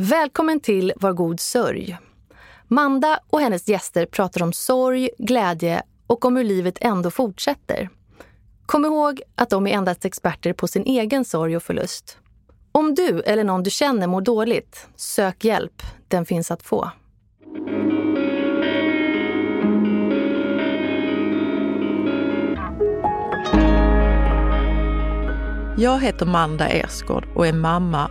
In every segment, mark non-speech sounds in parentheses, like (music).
Välkommen till Var god sörj. Manda och hennes gäster pratar om sorg, glädje och om hur livet ändå fortsätter. Kom ihåg att de är endast experter på sin egen sorg och förlust. Om du eller någon du känner mår dåligt, sök hjälp. Den finns att få. Jag heter Manda Ersgård och är mamma,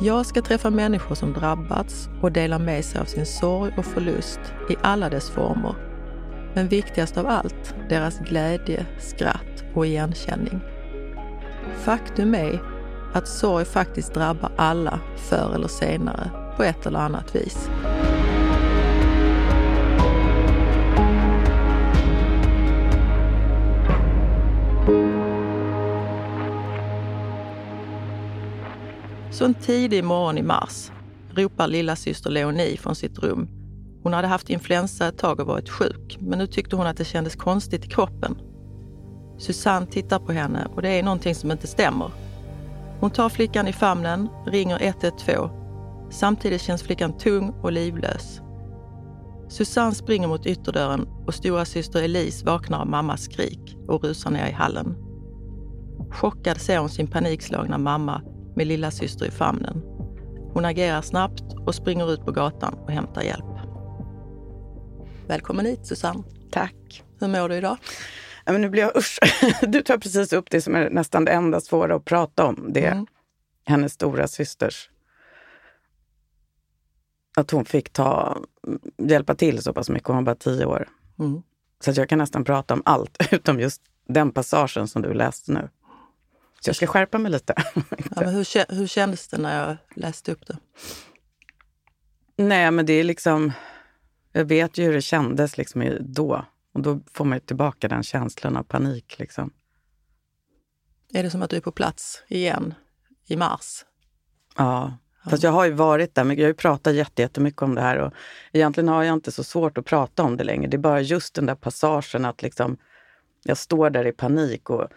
Jag ska träffa människor som drabbats och dela med sig av sin sorg och förlust i alla dess former. Men viktigast av allt, deras glädje, skratt och igenkänning. Faktum är att sorg faktiskt drabbar alla förr eller senare på ett eller annat vis. Så en tidig morgon i mars ropar lilla syster Leonie från sitt rum. Hon hade haft influensa ett tag och varit sjuk, men nu tyckte hon att det kändes konstigt i kroppen. Susanne tittar på henne och det är någonting som inte stämmer. Hon tar flickan i famnen, ringer 112. Samtidigt känns flickan tung och livlös. Susanne springer mot ytterdörren och stora syster Elise vaknar av mammas skrik och rusar ner i hallen. Chockad ser hon sin panikslagna mamma med lilla syster i famnen. Hon agerar snabbt och springer ut på gatan och hämtar hjälp. Välkommen hit Susanne. Tack. Hur mår du idag? Ja, men nu blir jag usch. (laughs) Du tar precis upp det som är nästan det enda svåra att prata om. Det är mm. hennes stora systers att hon fick ta, hjälpa till så pass mycket. Hon var bara tio år. Mm. Så att jag kan nästan prata om allt (laughs) utom just den passagen som du läste nu. Så jag ska skärpa mig lite. (laughs) ja, men hur, hur kändes det när jag läste upp det? Nej, men det är liksom... Jag vet ju hur det kändes liksom då. Och då får man tillbaka den känslan av panik. Liksom. Är det som att du är på plats igen i mars? Ja, ja. fast jag har ju varit där. Men jag har ju pratat jättemycket om det här och egentligen har jag inte så svårt att prata om det längre. Det är bara just den där passagen att liksom, jag står där i panik och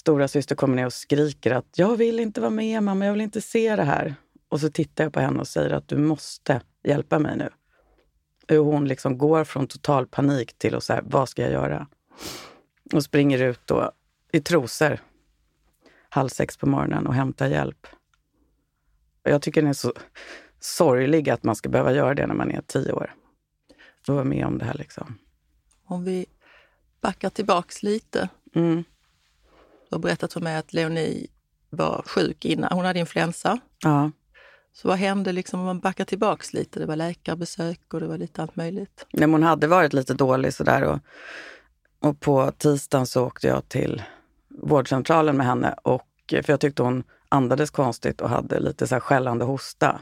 stora syster kommer ner och skriker att jag vill inte vara med mamma, jag vill inte se det här. Och så tittar jag på henne och säger att du måste hjälpa mig nu. Och hon liksom går från total panik till att säga, vad ska jag göra? Och springer ut då i trosor halv sex på morgonen och hämtar hjälp. Och jag tycker den är så sorglig att man ska behöva göra det när man är tio år. Och vara med om det här liksom. Om vi backar tillbaks lite. Mm. Har berättat för mig att Leonie var sjuk innan. Hon hade influensa. Ja. Så vad hände liksom om man backar tillbaks lite? Det var läkarbesök och det var lite allt möjligt. Nej, hon hade varit lite dålig sådär och, och på tisdagen så åkte jag till vårdcentralen med henne och för jag tyckte hon andades konstigt och hade lite så här skällande hosta.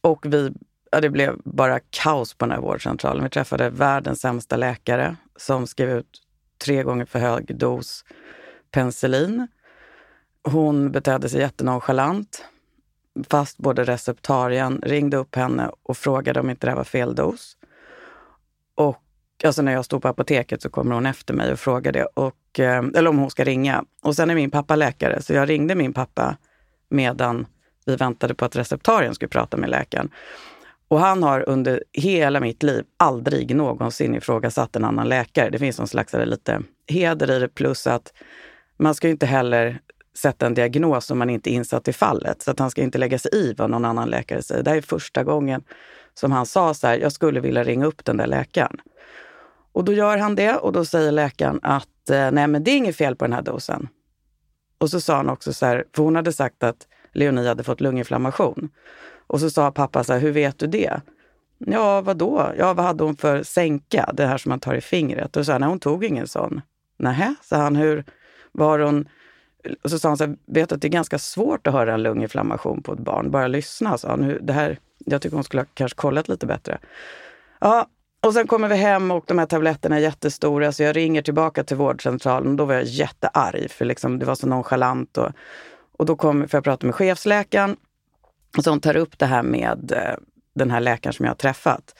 Och vi, ja, det blev bara kaos på den här vårdcentralen. Vi träffade världens sämsta läkare som skrev ut tre gånger för hög dos penicillin. Hon betedde sig jättenonchalant fast både receptarien ringde upp henne och frågade om inte det här var fel dos. Och alltså när jag stod på apoteket så kommer hon efter mig och frågar det, och, eh, eller om hon ska ringa. Och sen är min pappa läkare, så jag ringde min pappa medan vi väntade på att receptarien skulle prata med läkaren. Och han har under hela mitt liv aldrig någonsin ifrågasatt en annan läkare. Det finns någon slags lite heder i det, plus att man ska inte heller sätta en diagnos om man inte är insatt i fallet. Så att han ska inte lägga sig i vad någon annan läkare säger. Det här är första gången som han sa så här, jag skulle vilja ringa upp den där läkaren. Och då gör han det och då säger läkaren att eh, nej men det är inget fel på den här dosen. Och så sa han också så här, för hon hade sagt att Leonie hade fått lunginflammation. Och så sa pappa så här, hur vet du det? Ja, vad då? Ja, vad hade hon för sänka? Det här som man tar i fingret. Och så sa han, nej hon tog ingen sån. Nähä, sa han, hur var hon och så sa han så här, vet att det är ganska svårt att höra en lunginflammation på ett barn. Bara lyssna, sa han. Det här, jag tycker hon skulle ha kanske kollat lite bättre. Ja, och sen kommer vi hem och de här tabletterna är jättestora så jag ringer tillbaka till vårdcentralen. Då var jag jättearg för liksom, det var så nonchalant. Och, och då kom, får jag prata med chefsläkaren. Och så hon tar upp det här med eh, den här läkaren som jag har träffat.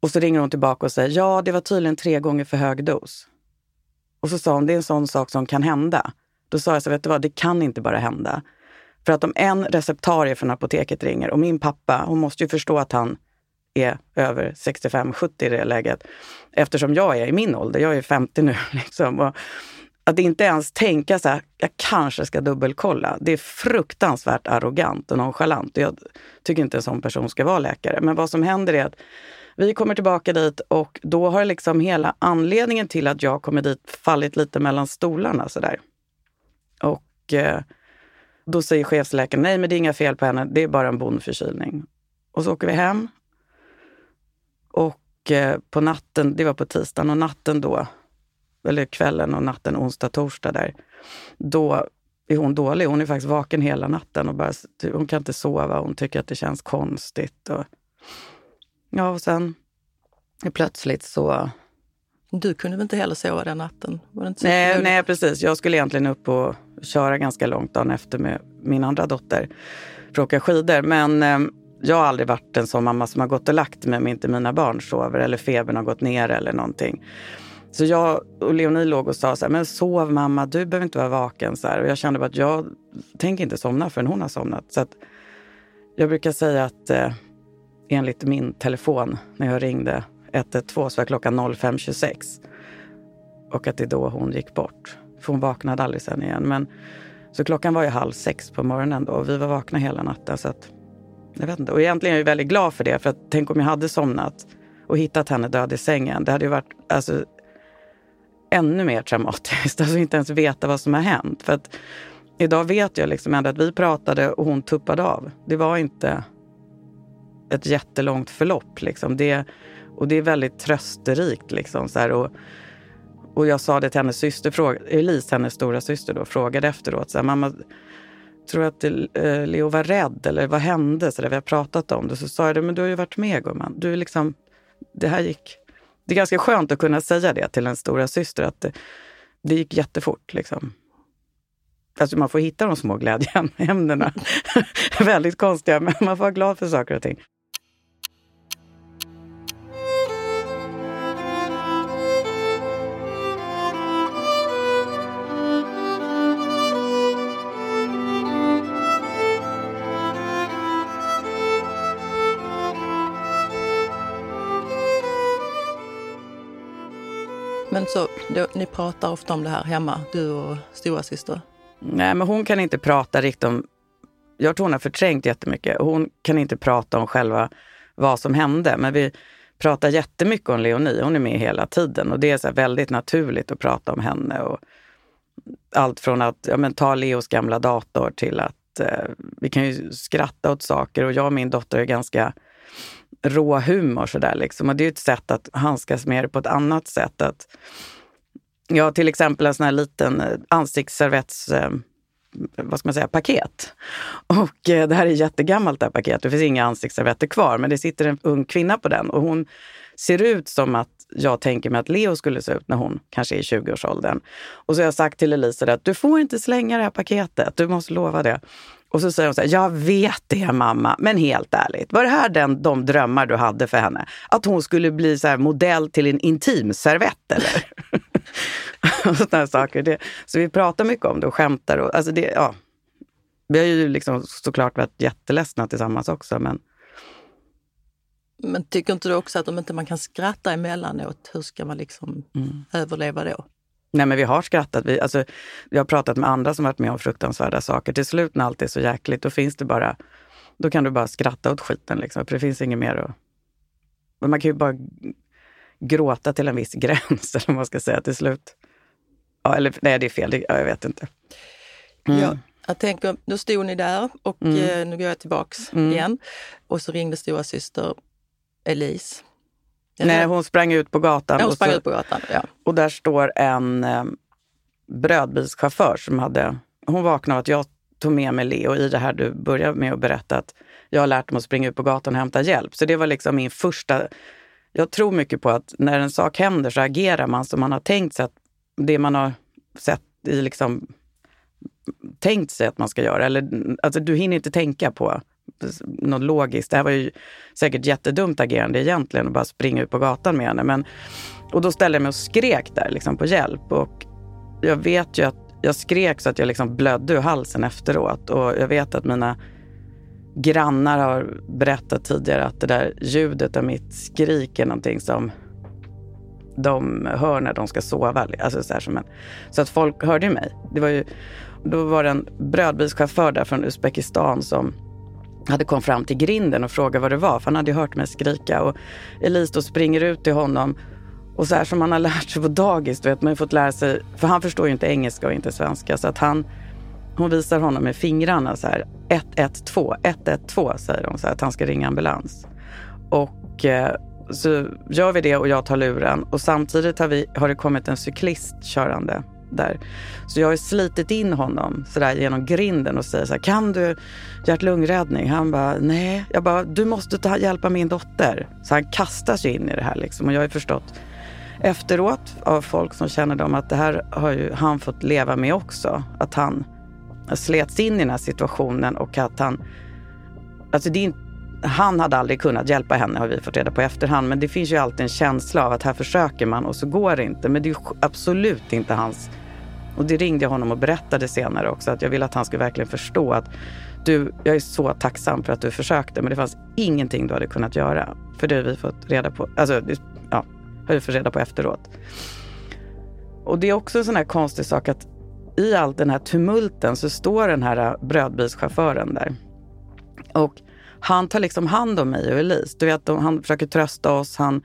Och så ringer hon tillbaka och säger, ja det var tydligen tre gånger för hög dos. Och så sa hon, det är en sån sak som kan hända. Då sa jag, så, vet du vad, det kan inte bara hända. För att om en receptarie från apoteket ringer och min pappa, hon måste ju förstå att han är över 65-70 i det läget. Eftersom jag är i min ålder, jag är 50 nu. (laughs) Liksom, och att inte ens tänka så här, jag kanske ska dubbelkolla. Det är fruktansvärt arrogant och nonchalant. Jag tycker inte en sån person ska vara läkare. Men vad som händer är att vi kommer tillbaka dit och då har liksom hela anledningen till att jag kommer dit fallit lite mellan stolarna sådär. Och eh, då säger chefsläkaren, nej men det är inga fel på henne, det är bara en bondförkylning. Och så åker vi hem. Och eh, på natten, det var på tisdagen, och natten då, eller kvällen och natten onsdag, torsdag där, då är hon dålig. Hon är faktiskt vaken hela natten och bara, hon kan inte sova. Hon tycker att det känns konstigt. Och, ja, och sen plötsligt så... Du kunde väl inte heller sova den natten? nej, nej, precis. Jag skulle egentligen upp och köra ganska långt dagen efter med min andra dotter för att åka skidor. Men eh, jag har aldrig varit en sån mamma som har gått och lagt mig om inte mina barn sover eller febern har gått ner eller någonting. Så jag och Leonie låg och sa så här, men sov mamma, du behöver inte vara vaken. Så här. Och jag kände bara att jag tänker inte somna förrän hon har somnat. Så jag brukar säga att eh, enligt min telefon när jag ringde 112 så var klockan 05.26. Och att det är då hon gick bort. För hon vaknade aldrig sen igen. Men, så klockan var ju halv sex på morgonen då och vi var vakna hela natten. Så att, jag vet inte. Och egentligen är jag väldigt glad för det. För att tänk om jag hade somnat och hittat henne död i sängen. Det hade ju varit alltså, ännu mer traumatiskt. (laughs) Alltså inte ens veta vad som har hänt. För att idag vet jag liksom ändå att vi pratade och hon tuppade av. Det var inte ett jättelångt förlopp. Liksom. Det, och det är väldigt trösterikt. Liksom, så här, och, och jag sa det till hennes syster, fråga, Elise, hennes stora syster då, frågade efteråt. Så här, Mamma, tror du att eh, Leo var rädd eller vad hände? Så där, vi har pratat om det. Så sa jag men du har ju varit med gumman. Du liksom, det här gick... Det är ganska skönt att kunna säga det till en stora syster att det, det gick jättefort. Liksom. Alltså man får hitta de små glädjeämnena. (laughs) Väldigt konstiga, men man får vara glad för saker och ting. Så, då, ni pratar ofta om det här hemma, du och stora syster? Nej, men hon kan inte prata riktigt om... Jag tror hon har förträngt jättemycket. Hon kan inte prata om själva vad som hände. Men vi pratar jättemycket om Leonie. Hon är med hela tiden och det är så väldigt naturligt att prata om henne. Och allt från att ja, men, ta Leos gamla dator till att eh, vi kan ju skratta åt saker och jag och min dotter är ganska rå humor sådär liksom. Och det är ett sätt att handskas med det på ett annat sätt. Att, har till exempel en sån här liten eh, ansiktsservetts eh, vad ska man säga, paket. Och eh, det här är jättegammalt det här paketet. Det finns inga ansiktsservetter kvar, men det sitter en ung kvinna på den och hon ser ut som att jag tänker mig att Leo skulle se ut när hon kanske är i 20-årsåldern. Och så har jag sagt till Elisa att du får inte slänga det här paketet, du måste lova det. Och så säger hon så här, jag vet det mamma, men helt ärligt, var det här den, de drömmar du hade för henne? Att hon skulle bli så modell till en intimservett eller? (laughs) och sådana saker. Det, så vi pratar mycket om det och skämtar. Och, alltså det, ja. Vi har ju liksom såklart varit jätteledsna tillsammans också. Men... men tycker inte du också att om inte man kan skratta emellanåt, hur ska man liksom mm. överleva då? Nej men vi har skrattat. Vi, alltså, vi har pratat med andra som varit med om fruktansvärda saker. Till slut när allt är så jäkligt, då finns det bara... Då kan du bara skratta åt skiten liksom. För det finns inget mer att... Man kan ju bara gråta till en viss (laughs) gräns, eller vad man ska säga till slut. Ja, eller nej, det är fel. Det, ja, jag vet inte. Mm. Ja, jag tänker, nu stod ni där och mm. eh, nu går jag tillbaks mm. igen. Och så ringde stora syster Elise Nej, hon sprang ut på gatan. Ja, hon sprang så, ut på gatan, ja. Och där står en, eh, brödbilschaufför som hade... Hon vaknade av att jag tog med mig Leo i det här du började med att berätta att jag har lärt mig att springa ut på gatan och hämta hjälp. Så det var liksom min första... Jag tror mycket på att när en sak händer så agerar man som man har tänkt sig att det man har sett i liksom tänkt sig att man ska göra. Eller, alltså, du hinner inte tänka på något logiskt. Det här var ju säkert jättedumt agerande egentligen, att bara springa ut på gatan med henne. Men, och då ställde jag mig och skrek där liksom, på hjälp. Och jag vet ju att jag skrek så att jag liksom blödde ur halsen efteråt. Och jag vet att mina grannar har berättat tidigare att det där ljudet av mitt skrik är någonting som de hör när de ska sova. Alltså så, som en, så att folk hörde mig. Det var ju, då var det en brödbilschaufför där från Uzbekistan som hade kommit fram till grinden och frågat vad det var, för han hade ju hört mig skrika. Och Elise då springer ut till honom och så här som man har lärt sig på dagis, du vet, man har fått lära sig, för han förstår ju inte engelska och inte svenska, så att han, hon visar honom med fingrarna så här, 112, 112 säger hon, så här, att han ska ringa ambulans. Och eh, så gör vi det och jag tar luren och samtidigt har, vi, har det kommit en cyklist körande där. Så jag har slitit in honom så där genom grinden och säger så här, kan du hjärt-lungräddning? Han bara, nej. Jag bara, du måste ta, hjälpa min dotter. Så han kastas ju in i det här liksom. Och jag har förstått efteråt av folk som känner dem att det här har ju han fått leva med också. Att han slets in i den här situationen och att han... Alltså det är inte han hade aldrig kunnat hjälpa henne har vi fått reda på i efterhand. Men det finns ju alltid en känsla av att här försöker man och så går det inte. Men det är absolut inte hans... Och det ringde jag honom och berättade senare också att jag ville att han skulle verkligen förstå att du, jag är så tacksam för att du försökte men det fanns ingenting du hade kunnat göra. För det har vi fått reda på, alltså ja, har vi fått reda på efteråt. Och det är också en sån här konstig sak att i all den här tumulten så står den här brödbilschauffören där. Och han tar liksom hand om mig och Elise. Du vet, han försöker trösta oss, han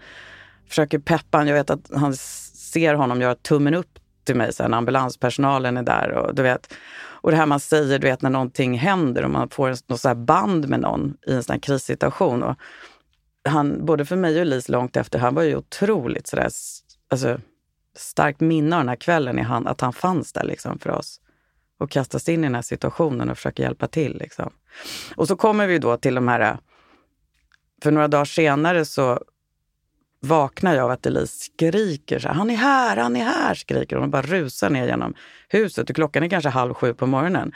försöker peppa. Jag vet att han ser honom göra tummen upp till mig sen, när ambulanspersonalen är där. Och, du vet, och det här man säger du vet, när någonting händer och man får något så band med någon i en sån här krissituation. Och han, både för mig och Lis långt efter, han var ju otroligt sådär, alltså, starkt minne av den här kvällen, i han, att han fanns där liksom för oss och kastas in i den här situationen och försöka hjälpa till. Liksom. Och så kommer vi då till de här... För några dagar senare så vaknar jag av att Elise skriker. Så här, han är här, han är här! skriker hon och bara rusar ner genom huset. Och klockan är kanske halv sju på morgonen.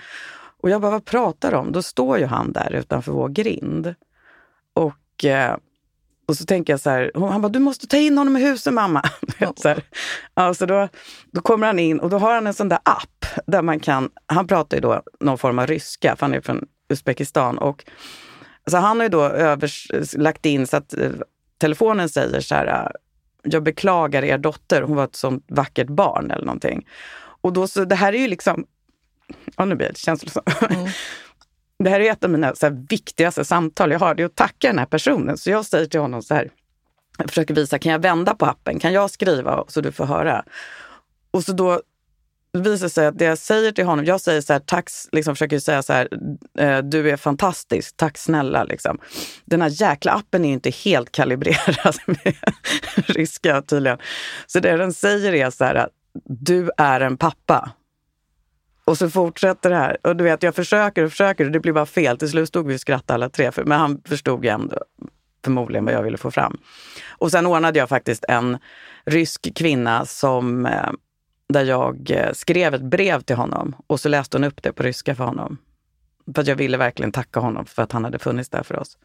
Och jag bara, vad pratar de om? Då står ju han där utanför vår grind. Och eh, och så tänker jag så här, han bara, du måste ta in honom i huset mamma. (laughs) så här. Alltså då, då kommer han in och då har han en sån där app där man kan, han pratar ju då någon form av ryska, för han är från Uzbekistan. Och, så han har ju då övers, lagt in så att eh, telefonen säger så här, jag beklagar er dotter, hon var ett sånt vackert barn eller någonting. Och då så, det här är ju liksom, ja nu blir det känslosamt. Mm. (laughs) Det här är ett av mina så här, viktigaste samtal jag har, det är att tacka den här personen. Så jag säger till honom så här, jag försöker visa, kan jag vända på appen? Kan jag skriva så du får höra? Och så då visar sig att det jag säger till honom, jag säger så här, tack, liksom försöker säga så här, eh, du är fantastisk, tack snälla. Liksom. Den här jäkla appen är inte helt kalibrerad (laughs) med ryska tydligen. Så det den säger är så här, du är en pappa. Och så fortsätter det här. Och du vet, jag försöker och försöker och det blir bara fel. Till slut stod vi och skrattade alla tre. men han förstod ju ändå förmodligen vad jag ville få fram. Och sen ordnade jag faktiskt en rysk kvinna som eh, där jag eh, skrev ett brev till honom och så läste hon upp det på ryska för honom. För att jag ville verkligen tacka honom för att han hade funnits där för oss.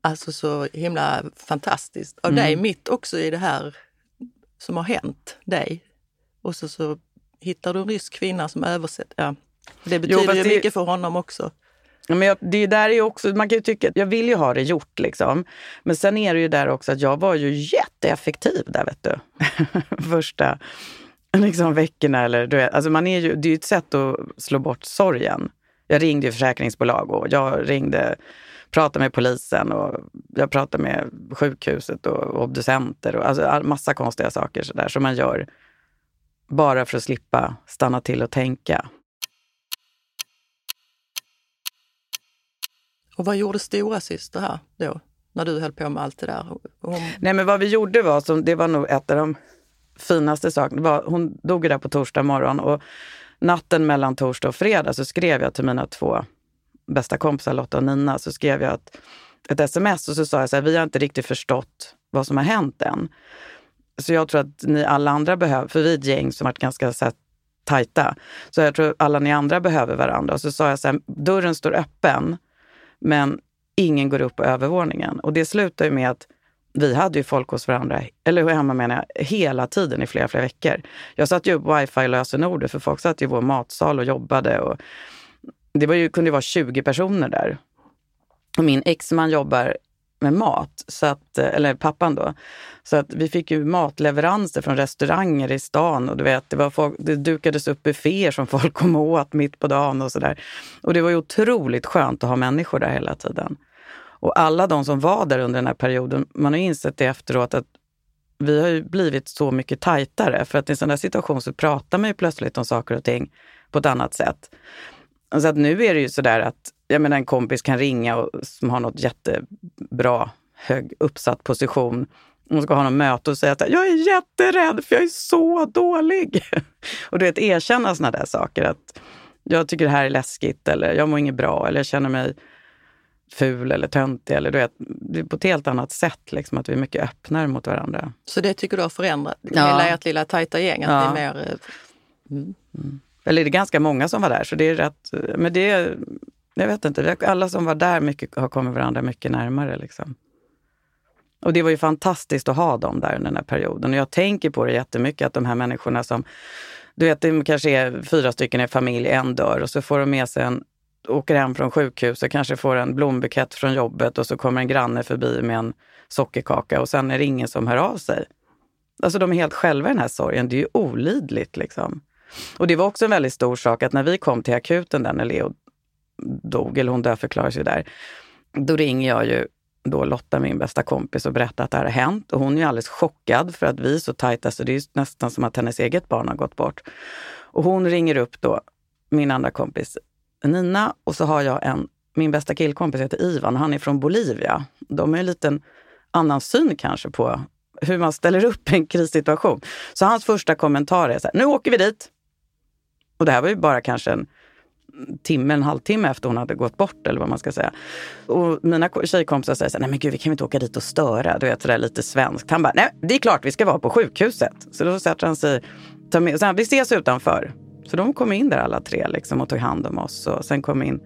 Alltså så himla fantastiskt av mm. dig, mitt också i det här som har hänt dig. Och så, så hittar du en rysk kvinna som översätter. Ja. Det betyder jo, ju det... mycket för honom också. men jag, det där är också, man kan ju tycka, jag vill ju ha det gjort liksom. Men sen är det ju där också att jag var ju jätteeffektiv där vet du. (laughs) Första (laughs) liksom, veckorna eller du vet, alltså man är ju, det är ju ett sätt att slå bort sorgen. Jag ringde försäkringsbolag och jag ringde, pratade med polisen och jag pratade med sjukhuset och obducenter och alltså massa konstiga saker sådär som man gör bara för att slippa stanna till och tänka. Och vad gjorde stora syster här då, när du höll på med allt det där? Hon... Nej men vad vi gjorde var, som, det var nog ett av de finaste sak, var, hon dog ju där på torsdag morgon och natten mellan torsdag och fredag så skrev jag till mina två bästa kompisar Lotta och Nina, så skrev jag ett, ett sms och så sa jag så här, vi har inte riktigt förstått vad som har hänt än. Så jag tror att ni alla andra behöver, för vi är ett gäng som varit ganska så här, tajta, så jag tror alla ni andra behöver varandra. Och så sa jag så här, dörren står öppen, men ingen går upp på övervåningen. Och det slutar ju med att vi hade ju folk hos varandra, eller hemma menar jag, hela tiden i flera, flera veckor. Jag satt ju upp wifi-lösenordet för folk satt i vår matsal och jobbade. Och det var ju, kunde ju vara 20 personer där. Och min exman jobbar med mat, så att, eller pappan då. Så att vi fick ju matleveranser från restauranger i stan och du vet, det, var folk, det dukades upp bufféer som folk kom och åt mitt på dagen och sådär. Och det var ju otroligt skönt att ha människor där hela tiden. Och alla de som var där under den här perioden, man har insett det efteråt att vi har ju blivit så mycket tajtare. För att i en sån där situation så pratar man ju plötsligt om saker och ting på ett annat sätt. Så att nu är det ju sådär att jag menar, en kompis kan ringa och, som har något jättebra, hög uppsatt position. Hon ska ha något möte och säga att jag är jätterädd för jag är så dålig. (laughs) och du vet, erkänna sådana där saker. Att jag tycker det här är läskigt eller jag mår inget bra eller jag känner mig ful eller töntig. Eller, du vet, på ett helt annat sätt, liksom, att vi är mycket öppnare mot varandra. Så det tycker du har förändrat ja. hela ert lilla tajta gäng? Att ja. det är mer... Eh, mm. Mm. Eller det är ganska många som var där, så det är rätt... Men det är, jag vet inte, alla som var där mycket, har kommit varandra mycket närmare. Liksom. Och det var ju fantastiskt att ha dem där under den här perioden. Och jag tänker på det jättemycket, att de här människorna som... Du vet, det kanske är fyra stycken i familj, en dör och så får de med sig en åker hem från sjukhuset, kanske får en blombukett från jobbet och så kommer en granne förbi med en sockerkaka och sen är det ingen som hör av sig. Alltså de är helt själva i den här sorgen. Det är ju olidligt liksom. Och det var också en väldigt stor sak att när vi kom till akuten där när Leo dog, eller hon dödförklarades ju där, då ringer jag ju då Lotta, min bästa kompis, och berättar att det här har hänt. Och hon är ju alldeles chockad för att vi är så tajta så det är nästan som att hennes eget barn har gått bort. Och hon ringer upp då min andra kompis Nina och så har jag en, min bästa killkompis heter Ivan, han är från Bolivia. De har en liten annan syn kanske på hur man ställer upp en krissituation. Så hans första kommentar är så här, nu åker vi dit. Och det här var ju bara kanske en timme, en halvtimme efter hon hade gått bort eller vad man ska säga. Och mina tjejkompisar säger så här, nej men gud vi kan inte åka dit och störa, du vet sådär lite svenskt. Han bara, nej det är klart vi ska vara på sjukhuset. Så då sätter han sig, tar med, så här, vi ses utanför. Så de kom in där alla tre liksom, och tog hand om oss. Och sen kom in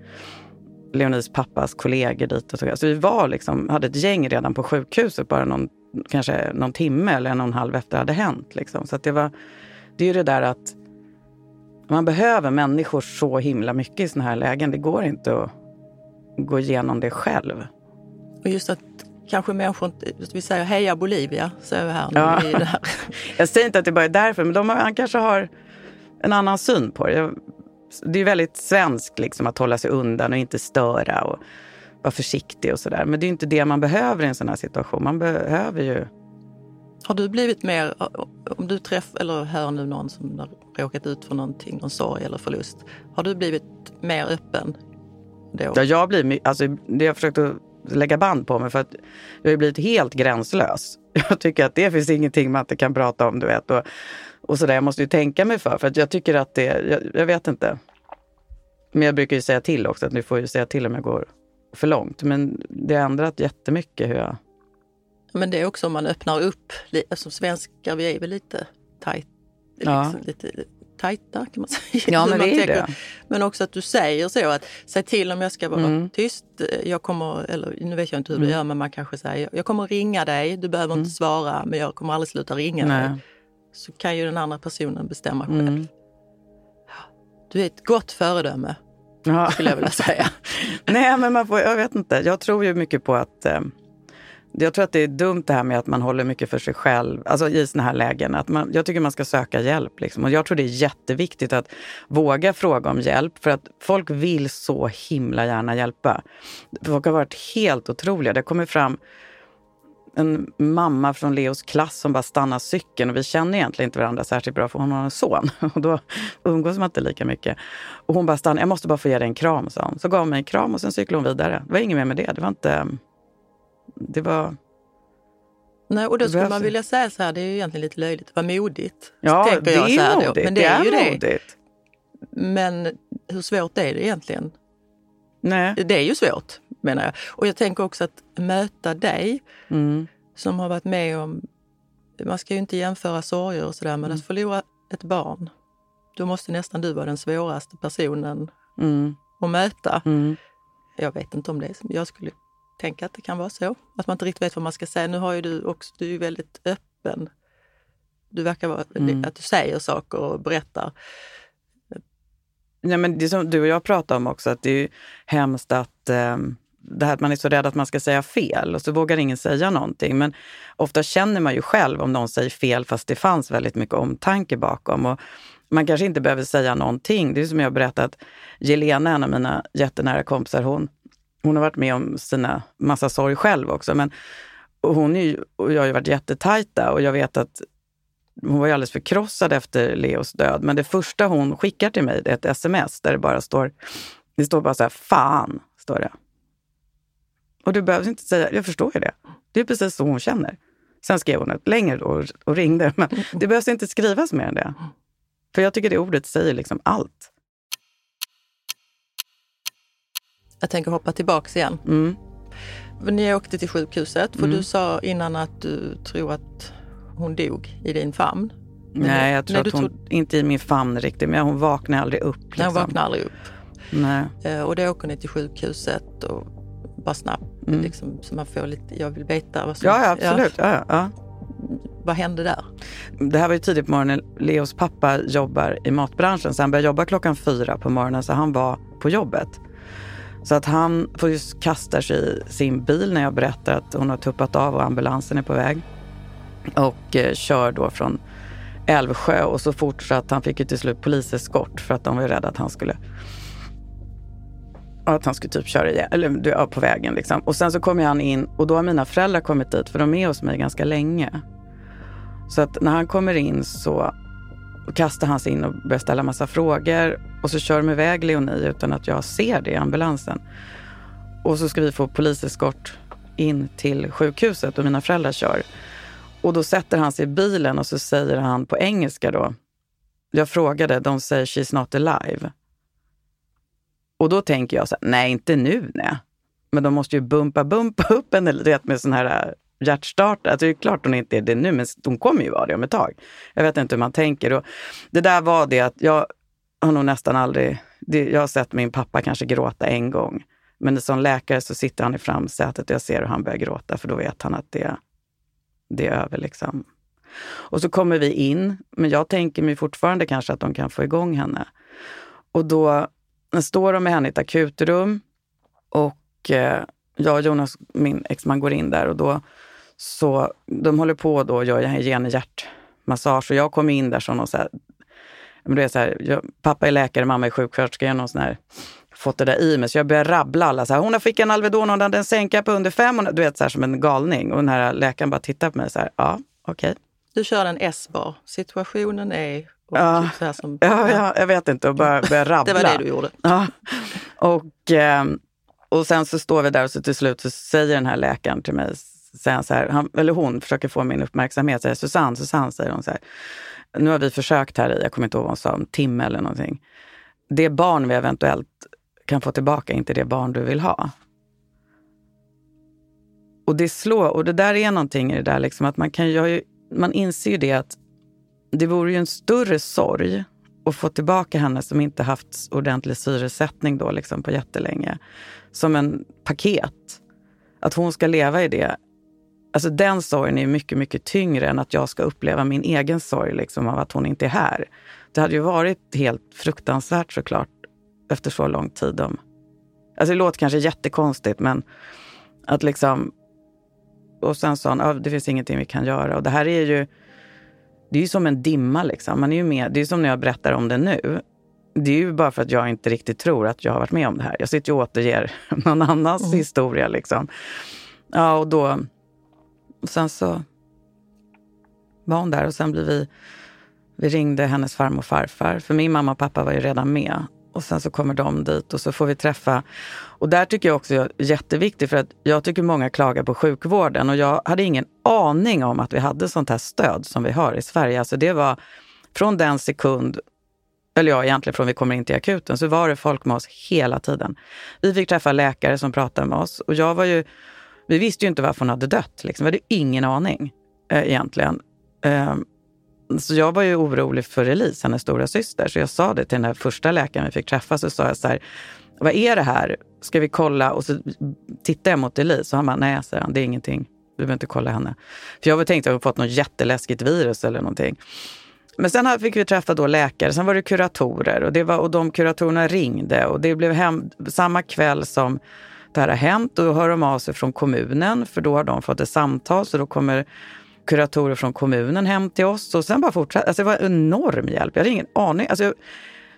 Leonis pappas kollegor dit. Och så. så vi var liksom, hade ett gäng redan på sjukhuset bara någon, kanske någon timme eller en och en halv efter det hade hänt. Liksom. Så det, var, det är ju det där att man behöver människor så himla mycket i såna här lägen. Det går inte att gå igenom det själv. Och just att kanske människor vi säger heja Bolivia, säger vi här. Ja. Här. (laughs) Jag säger inte att det bara är därför, men de har, han kanske har en annan syn på det. Det är väldigt svenskt liksom, att hålla sig undan och inte störa och vara försiktig och sådär. Men det är inte det man behöver i en sån här situation. Man behöver ju... Har du blivit mer, om du träffar eller hör nu någon som har råkat ut för någonting, någon sorg eller förlust. Har du blivit mer öppen då? Ja, jag blir, alltså, det jag försökt att lägga band på mig för att jag har blivit helt gränslös. (laughs) Jag tycker att det finns ingenting man inte kan prata om, du vet. Och och så där. Jag måste ju tänka mig för, för att jag tycker att det, jag, jag, vet inte. Men jag brukar ju säga till också, att ni får ju säga till om jag går för långt. Men det har ändrat jättemycket hur jag... Men det är också om man öppnar upp, alltså svenskar vi är väl lite tajt, ja. liksom, lite tajta kan man (laughs) säga. Ja, men det är det. Men också att du säger så, att säg till om jag ska vara mm. tyst. Jag kommer, eller nu vet jag inte hur mm. du gör, men man kanske säger, jag kommer ringa dig, du behöver mm. inte svara, men jag kommer aldrig sluta ringa Nej. dig så kan ju den andra personen bestämma själv. Mm. Du är ett gott föredöme, ja. skulle jag vilja säga. (laughs) Nej, men man får, jag vet inte. Jag tror ju mycket på att eh, jag tror att det är dumt det här med att man håller mycket för sig själv, alltså i såna här lägen. Att man, jag tycker man ska söka hjälp. Liksom. Och jag tror det är jätteviktigt att våga fråga om hjälp, för att folk vill så himla gärna hjälpa. Folk har varit helt otroliga. Det kommer fram en mamma från Leos klass som bara stannar cykeln och vi känner egentligen inte varandra särskilt bra för hon har en son (laughs) och då umgås man inte lika mycket. Och hon bara stannar, jag måste bara få ge dig en kram, sa hon. Så gav hon mig en kram och sen cyklade hon vidare. Det var inget mer med det. Det var inte... Det var... Nej, och då skulle man det. vilja säga så här, det är ju egentligen lite löjligt, vad modigt. Ja, tänker det jag så här är då. modigt. Men det är ju det. modigt. Men hur svårt är det egentligen? Nej. Det är ju svårt menar jag. Och jag tänker också att möta dig Mm. som har varit med om, man ska ju inte jämföra sorger och sådär, men att förlora ett barn, då måste nästan du vara den svåraste personen Mm. att möta. Mm. Jag vet inte om det är jag skulle tänka att det kan vara så. Att man inte riktigt vet vad man ska säga. Nu har ju du också, du är väldigt öppen. Du verkar vara, Mm. att du säger saker och berättar. Nej, men det som du och jag pratade om också, att det är ju hemskt att eh, det här att man är så rädd att man ska säga fel och så vågar ingen säga någonting. Men ofta känner man ju själv om någon säger fel fast det fanns väldigt mycket omtanke bakom. Och man kanske inte behöver säga någonting. Det är som jag berättat, Jelena, en av mina jättenära kompisar, hon, hon har varit med om sina massa sorg själv också. Men och hon är ju, och jag har ju varit jättetajta och jag vet att hon var ju alldeles förkrossad efter Leos död. Men det första hon skickar till mig är ett sms där det bara står, det står bara så här, fan, står det. Och du behöver inte säga, jag förstår ju det. Det är precis så hon känner. Sen skrev hon ett längre då och, ringde, men det behövs inte skrivas mer än det. För jag tycker det ordet säger liksom allt. Jag tänker hoppa tillbaks igen. Mm. Ni åkte till sjukhuset, för Mm. du sa innan att du tror att hon dog i din famn. Men Nej, jag tror nej, att hon, inte i min famn riktigt, men hon vaknade aldrig upp. Liksom. Nej, hon vaknade aldrig upp. Nej. Eh, Och då åker ni till sjukhuset och bara snabbt, Mm. liksom, så man får lite, jag vill veta vad som... Ja, ja, absolut. Ja, ja, ja. vad hände där? Det här var ju tidigt på morgonen. Leos pappa jobbar i matbranschen, så han började jobba klockan fyra på morgonen, så han var på jobbet. Så att han får ju kasta sig i sin bil när jag berättar att hon har tuppat av och ambulansen är på väg. Och eh, kör då från Älvsjö och så fort så att han fick ju till slut poliseskort för att de var ju rädda att han skulle att han skulle typ köra igen, eller du, ja, på vägen liksom. Och sen så kommer han in och då har mina föräldrar kommit dit för de är hos mig ganska länge. Så att när han kommer in så kastar han sig in och börjar ställa massa frågor och så kör de iväg Leonie utan att jag ser det i ambulansen. Och så ska vi få poliseskort in till sjukhuset och mina föräldrar kör. Och då sätter han sig i bilen och så säger han på engelska då. Jag frågade, de säger she's not alive. Och då tänker jag så här, nej inte nu nej. Men de måste ju bumpa, bumpa (laughs) upp henne rätt med sån här äh, hjärtstart. hjärtstartare. Alltså det är klart hon inte är det nu, men hon kommer ju vara det om ett tag. Jag vet inte hur man tänker. Och det där var det att jag har nog nästan aldrig... Det, jag har sett min pappa kanske gråta en gång. Men som läkare så sitter han i framsätet och jag ser hur han börjar gråta för då vet han att det, det är över. Liksom. Och så kommer vi in, men jag tänker mig fortfarande kanske att de kan få igång henne. Och då står de med henne i ett akutrum och eh, jag och Jonas, min exman, går in där och då så de håller på då och gör ge henne hjärtmassage och jag kommer in där som någon så här, men det är så här, jag, pappa är läkare, mamma är sjuksköterska, jag har någon sån här, fått det där i mig. Så jag börjar rabbla alla. Så här, hon har fick en Alvedon, hon hade en sänka på under fem. Hon, du vet, så här, som en galning. Och den här läkaren bara tittar på mig så här, ja, okej. Du kör en S-bar. Situationen är... Och Ja. typ så här som, Ja, ja, jag vet inte, och bara börjar rabbla. Det var det du gjorde. Ja. Och, ehm, och sen så står vi där och så till slut så säger den här läkaren till mig, säger så här, han, eller hon försöker få min uppmärksamhet, säger Susanne, Susanne, säger hon så här. Nu har vi försökt här i, jag kommer inte ihåg vad hon sa, en timme eller någonting. Det barn vi eventuellt kan få tillbaka är inte det barn du vill ha. Och det slår, och det där är någonting i det där liksom att man kan ju, man inser ju det att det vore ju en större sorg att få tillbaka henne som inte haft ordentlig syresättning då liksom på jättelänge. Som en paket. Att hon ska leva i det. Alltså den sorgen är mycket, mycket tyngre än att jag ska uppleva min egen sorg liksom av att hon inte är här. Det hade ju varit helt fruktansvärt såklart efter så lång tid. Om, alltså det låter kanske jättekonstigt men att liksom... Och sen sa han, ah, det finns ingenting vi kan göra. Och det här är ju det är ju som en dimma. Liksom. Man är ju med, det är som när jag berättar om det nu. Det är ju bara för att jag inte riktigt tror att jag har varit med om det här. Jag sitter ju och återger (laughs) någon annans Mm. historia. Liksom. Ja, och då... Och sen så var hon där och sen blev vi... Vi ringde hennes farmor och farfar. För min mamma och pappa var ju redan med. Och sen så kommer de dit och så får vi träffa. Och där tycker jag också är jätteviktigt för att jag tycker många klagar på sjukvården och jag hade ingen aning om att vi hade sånt här stöd som vi har i Sverige. Alltså det var från den sekund, eller ja egentligen från vi kommer in till akuten, så var det folk med oss hela tiden. Vi fick träffa läkare som pratade med oss och jag var ju, vi visste ju inte varför hon hade dött. Liksom. Vi hade ingen aning eh, egentligen. Eh, så jag var ju orolig för Elise, hennes stora syster. Så jag sa det till den här första läkaren vi fick träffa. Så sa jag så här, vad är det här? Ska vi kolla? Och så tittade jag mot Elise och han bara, nej, säger han, det är ingenting. Du behöver inte kolla henne. För jag var tänkt att jag fått något jätteläskigt virus eller någonting. Men sen fick vi träffa då läkare, sen var det kuratorer och, det var, och de kuratorerna ringde och det blev hem, samma kväll som det här har hänt. Då hör de av sig från kommunen för då har de fått ett samtal så då kommer kuratorer från kommunen hem till oss och sen bara fortsatte. Alltså det var enorm hjälp. Jag hade ingen aning. Alltså,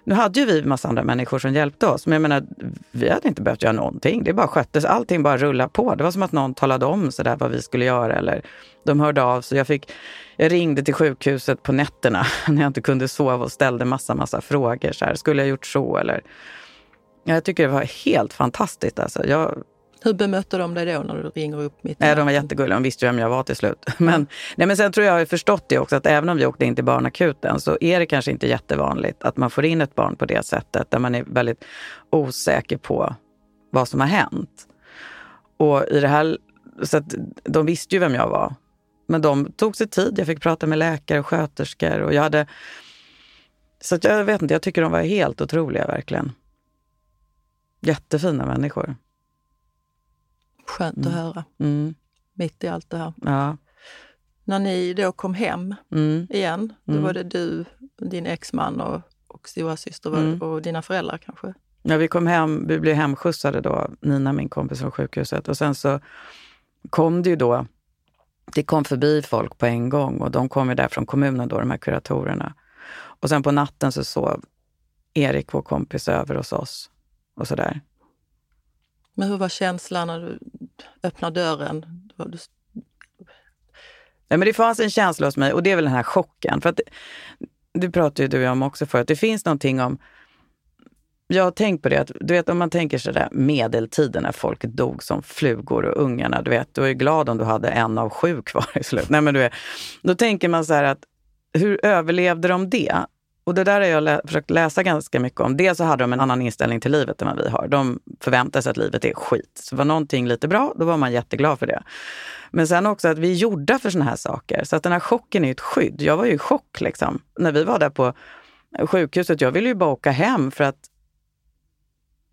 nu hade ju vi en massa andra människor som hjälpte oss, men jag menar, vi hade inte behövt göra någonting. Det bara sköttes, allting bara rullade på. Det var som att någon talade om så där vad vi skulle göra eller de hörde av sig. Jag, fick, jag ringde till sjukhuset på nätterna (laughs) när jag inte kunde sova och ställde massa, massa frågor. Så här, skulle jag gjort så eller? Jag tycker det var helt fantastiskt. Alltså. Jag, hur bemötte de dig då när du ringer upp mitt Nej, De var jättegulliga. De visste ju vem jag var till slut. (laughs) Men, nej, men sen tror jag har förstått det också att även om vi åkte in till barnakuten så är det kanske inte jättevanligt att man får in ett barn på det sättet där man är väldigt osäker på vad som har hänt. Och i det här, så att de visste ju vem jag var. Men de tog sig tid. Jag fick prata med läkare och sköterskor och jag hade... Så jag vet inte, jag tycker de var helt otroliga verkligen. Jättefina människor. Skönt mm. att höra. Mm. Mitt i allt det här. Ja. När ni då kom hem mm. igen, då mm. var det du, din exman och, och stora syster mm. och dina föräldrar kanske? Ja, vi kom hem, vi blev hemskjutsade då, Nina, min kompis från sjukhuset. Och sen så kom det ju då, det kom förbi folk på en gång och de kom ju där från kommunen då, de här kuratorerna. Och sen på natten så sov Erik, vår kompis, över hos oss och sådär. Men hur var känslan när du öppnade dörren? Nej, men det fanns en känsla hos mig och det är väl den här chocken. För att det, pratade ju du och jag om också förut. Det finns någonting om jag har tänkt på det, att du vet om man tänker sig där medeltiden när folk dog som flugor och ungarna, du vet, du är glad om du hade en av sju kvar i slutet. Nej, men du vet, då tänker man så här att hur överlevde de det? Och det där har jag lä försökt läsa ganska mycket om. Dels så hade de en annan inställning till livet än vad vi har. De förväntar sig att livet är skit. Så var någonting lite bra, då var man jätteglad för det. Men sen också att vi är gjorda för såna här saker. Så att den här chocken är ett skydd. Jag var ju i chock liksom. När vi var där på sjukhuset, jag ville ju bara åka hem för att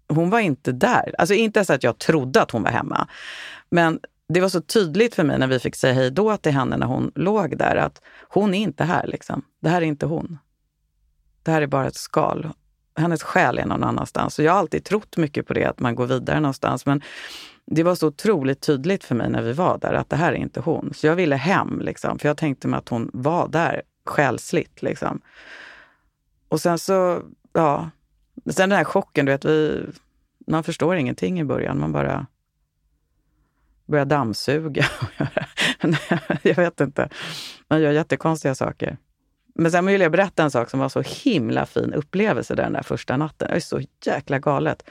hon var inte där. Alltså inte så att jag trodde att hon var hemma. Men det var så tydligt för mig när vi fick säga hej då till henne när hon låg där att hon är inte här. Liksom. Det här är inte hon det här är bara ett skal. Hennes själ är någon annanstans. Och jag har alltid trott mycket på det, att man går vidare någonstans. Men det var så otroligt tydligt för mig när vi var där att det här är inte hon. Så jag ville hem, liksom, för jag tänkte mig att hon var där själsligt. Liksom. Och sen så, ja, sen den här chocken, du vet, vi, man förstår ingenting i början. Man bara börjar dammsuga. (laughs) jag vet inte. Man gör jättekonstiga saker. Men sen vill jag berätta en sak som var så himla fin upplevelse där den där första natten. Det är så jäkla galet.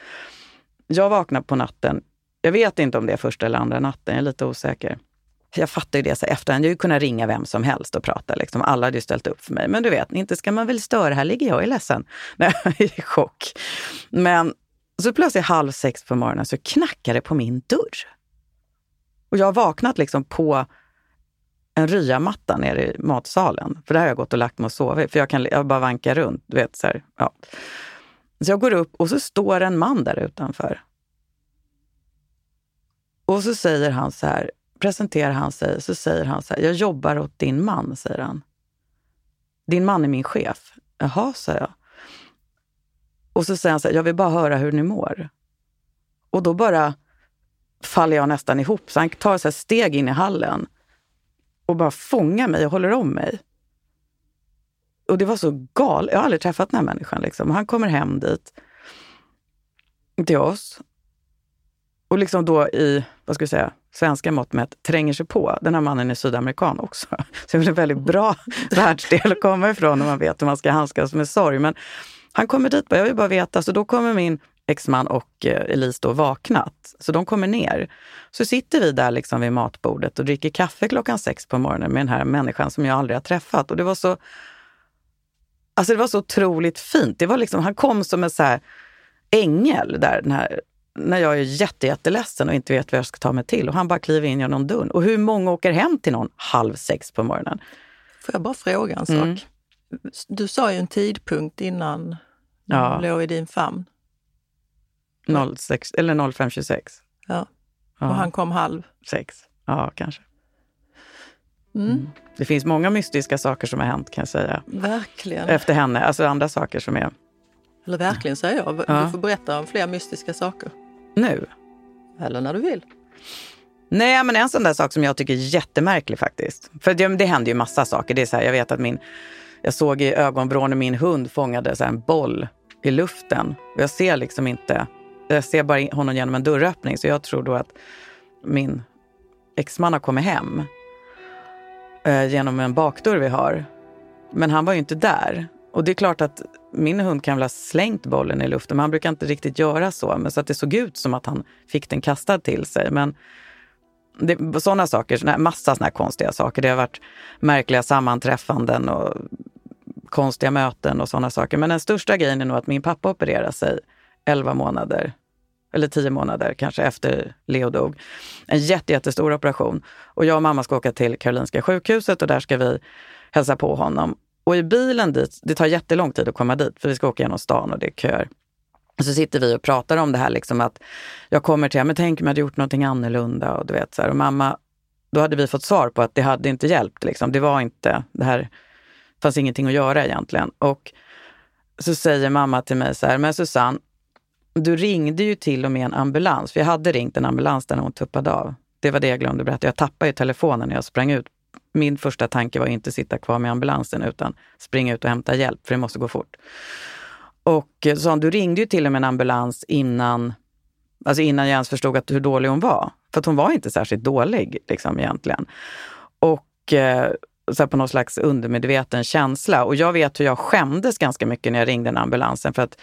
Jag vaknade på natten. Jag vet inte om det är första eller andra natten, jag är lite osäker. Jag fattar ju det så efterhand. Jag hade kunnat ringa vem som helst och prata. Liksom. Alla hade ju ställt upp för mig. Men du vet, inte ska man väl störa. Här ligger jag och (laughs) är ledsen. Nej, i chock. Men så plötsligt halv sex på morgonen så knackar det på min dörr. Och jag har vaknat liksom på en ryamatta nere i matsalen. För där har jag gått och lagt mig och sovit. För jag kan jag bara vanka runt. Du vet, så, här, ja. så jag går upp och så står en man där utanför. Och så säger han så här, presenterar han sig, så säger han så här, jag jobbar åt din man, säger han. Din man är min chef. Jaha, sa jag. Och så säger han så här, jag vill bara höra hur ni mår. Och då bara faller jag nästan ihop. Så han tar så steg in i hallen och bara fångar mig och håller om mig. Och det var så galet. Jag har aldrig träffat den här människan. Liksom. Han kommer hem dit till oss och liksom då i, vad ska vi säga, svenska mått mätt tränger sig på. Den här mannen är sydamerikan också. (laughs) Så det är en väldigt bra (laughs) världsdel att komma ifrån när man vet hur man ska handskas med sorg. Men Han kommer dit, jag vill bara veta. Så då kommer min exman och eh, Elise då vaknat. Så de kommer ner. Så sitter vi där liksom vid matbordet och dricker kaffe klockan sex på morgonen med den här människan som jag aldrig har träffat. Och det var så Alltså det var så otroligt fint. Det var liksom, han kom som en så här ängel där, den här, när jag är jätte, jätteledsen och inte vet vad jag ska ta mig till. Och han bara kliver in genom dörren. Och hur många åker hem till någon halv sex på morgonen? Får jag bara fråga en sak? Mm. Du sa ju en tidpunkt innan ja. låg i din famn. 06, eller 05.26. Ja. Och han kom halv? Sex. Ja, kanske. Mm. Mm. Det finns många mystiska saker som har hänt kan jag säga. Verkligen. Efter henne. Alltså andra saker som är... Eller verkligen säger jag. Ja. Du får berätta om fler mystiska saker. Nu? Eller när du vill. Nej, men en sån där sak som jag tycker är jättemärklig faktiskt. För det, det händer ju massa saker. Det är så här, jag vet att min... Jag såg i ögonvrån när min hund fångade så en boll i luften. Och jag ser liksom inte... Jag ser bara honom genom en dörröppning. Så jag tror då att min exman har kommit hem eh, genom en bakdörr vi har. Men han var ju inte där. Och det är klart att min hund kan väl ha slängt bollen i luften, men han brukar inte riktigt göra så. Men så att det såg ut som att han fick den kastad till sig. Men det, sådana saker, såna, massa sådana här konstiga saker. Det har varit märkliga sammanträffanden och konstiga möten och sådana saker. Men den största grejen är nog att min pappa opererade sig 11 månader eller tio månader kanske efter Leo dog. En jätte, jättestor operation. Och jag och mamma ska åka till Karolinska sjukhuset och där ska vi hälsa på honom. Och i bilen dit, det tar jättelång tid att komma dit för vi ska åka genom stan och det är köer. Så sitter vi och pratar om det här liksom att jag kommer till, men tänk om jag hade gjort någonting annorlunda och du vet så här. Och mamma, då hade vi fått svar på att det hade inte hjälpt liksom. Det var inte, det här fanns ingenting att göra egentligen. Och så säger mamma till mig så här, men Susanne, du ringde ju till och med en ambulans. För jag hade ringt en ambulans när hon tuppade av. Det var det jag glömde berätta. Jag tappade ju telefonen när jag sprang ut. Min första tanke var inte sitta kvar med ambulansen utan springa ut och hämta hjälp, för det måste gå fort. Och eh, så du ringde ju till och med en ambulans innan, alltså innan jag ens förstod att, hur dålig hon var. För att hon var inte särskilt dålig liksom, egentligen. Och eh, så på någon slags undermedveten känsla. Och jag vet hur jag skämdes ganska mycket när jag ringde den ambulansen. För att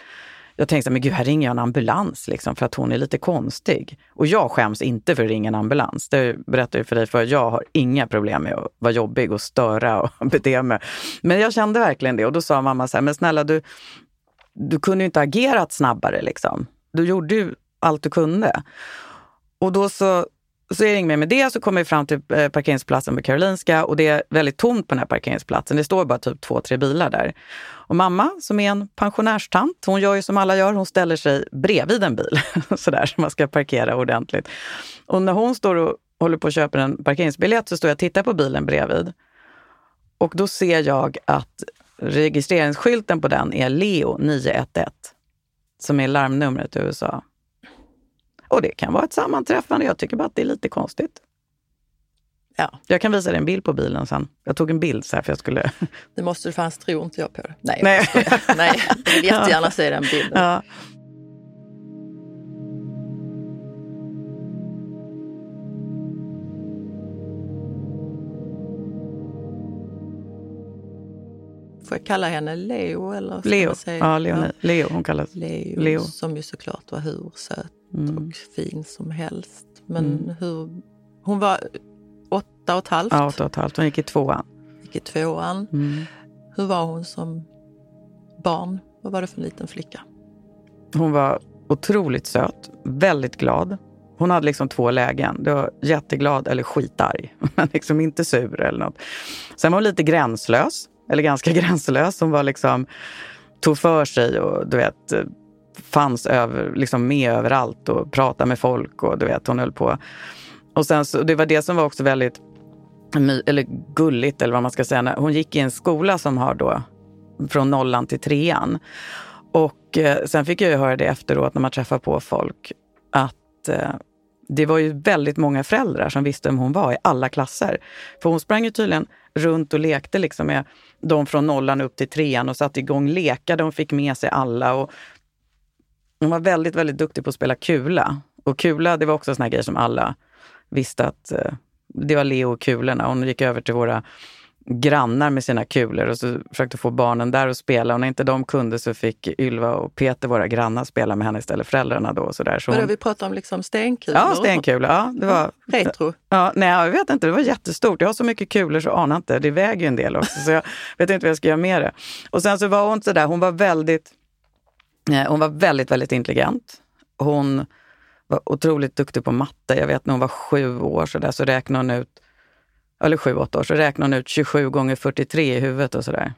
jag tänkte, men gud, här ringer jag en ambulans liksom, för att hon är lite konstig. Och jag skäms inte för att ringa en ambulans. Det berättade jag för dig för Jag har inga problem med att vara jobbig och störa och (laughs) bete mig. Men jag kände verkligen det. Och då sa mamma så här, men snälla du, du kunde ju inte agerat snabbare liksom. Du gjorde ju allt du kunde. Och då så så är det inget mer med det. Så kommer vi fram till eh, parkeringsplatsen på Karolinska och det är väldigt tomt på den här parkeringsplatsen. Det står bara typ två, tre bilar där. Och mamma, som är en pensionärstant, hon gör ju som alla gör. Hon ställer sig bredvid en bil (laughs) sådär så man ska parkera ordentligt. Och när hon står och håller på att köpa en parkeringsbiljett så står jag och tittar på bilen bredvid. Och då ser jag att registreringsskylten på den är Leo 911 som är larmnumret i USA. Och det kan vara ett sammanträffande. Jag tycker bara att det är lite konstigt. Ja. Jag kan visa dig en bild på bilen sen. Jag tog en bild så här för jag skulle... Det måste du, annars tror inte jag på det. Nej, Nej. Jag Nej jag vill (laughs) jättegärna se den bilden. Ja. Får jag kalla henne Leo? Eller Leo. Ja, Leo, ja. Leo. Hon kallas Leo, Leo. Som ju såklart var hur söt mm. och fin som helst. Men mm. hur... Hon var åtta och ett halvt. Ja, åtta och ett halvt. Hon gick i tvåan. Gick i tvåan. Mm. Hur var hon som barn? Vad var det för en liten flicka? Hon var otroligt söt, väldigt glad. Hon hade liksom två lägen. Det var jätteglad eller skitarg, (laughs) men liksom inte sur eller något. Sen var hon lite gränslös, eller ganska (laughs) gränslös. Hon var liksom, tog för sig och du vet, fanns över, liksom med överallt och pratade med folk och du vet, hon höll på. Och sen så, det var det som var också väldigt eller gulligt eller vad man ska säga. Hon gick i en skola som har då från nollan till trean. Och eh, sen fick jag ju höra det efteråt när man träffar på folk att eh, det var ju väldigt många föräldrar som visste vem hon var i alla klasser. För hon sprang ju tydligen runt och lekte liksom med de från nollan upp till trean och satte igång lekar. De fick med sig alla. Och hon var väldigt, väldigt duktig på att spela kula. Och kula, det var också en sån här grej som alla visste att eh, det var Leo och kulorna. Hon gick över till våra grannar med sina kulor och så försökte få barnen där att spela. Och när inte de kunde så fick Ylva och Peter, våra grannar, spela med henne istället, föräldrarna då. Och så där. Så hon... vi pratar om liksom stenkulor? Ja, stenkulor. Ja, det var... Retro? Ja, nej, jag vet inte. Det var jättestort. Jag har så mycket kulor så anar inte. Det väger ju en del också. Så jag (laughs) vet inte vad jag ska göra med det. Och sen så var hon så där, hon var väldigt, eh, hon var väldigt, väldigt intelligent. Hon var otroligt duktig på matte. Jag vet när hon var sju år så, där, så räknade hon ut eller sju, åtta år, så räknade hon ut 27 gånger 43 i huvudet och sådär.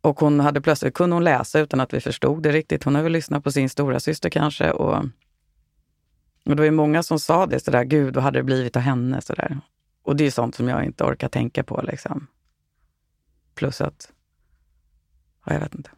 Och hon hade plötsligt, kunde hon läsa utan att vi förstod det riktigt. Hon hade väl lyssnat på sin stora syster kanske. Och, och det var ju många som sa det, sådär, gud vad hade det blivit av henne? Sådär. Och det är sånt som jag inte orkar tänka på. Liksom. Plus att, ja, jag vet inte.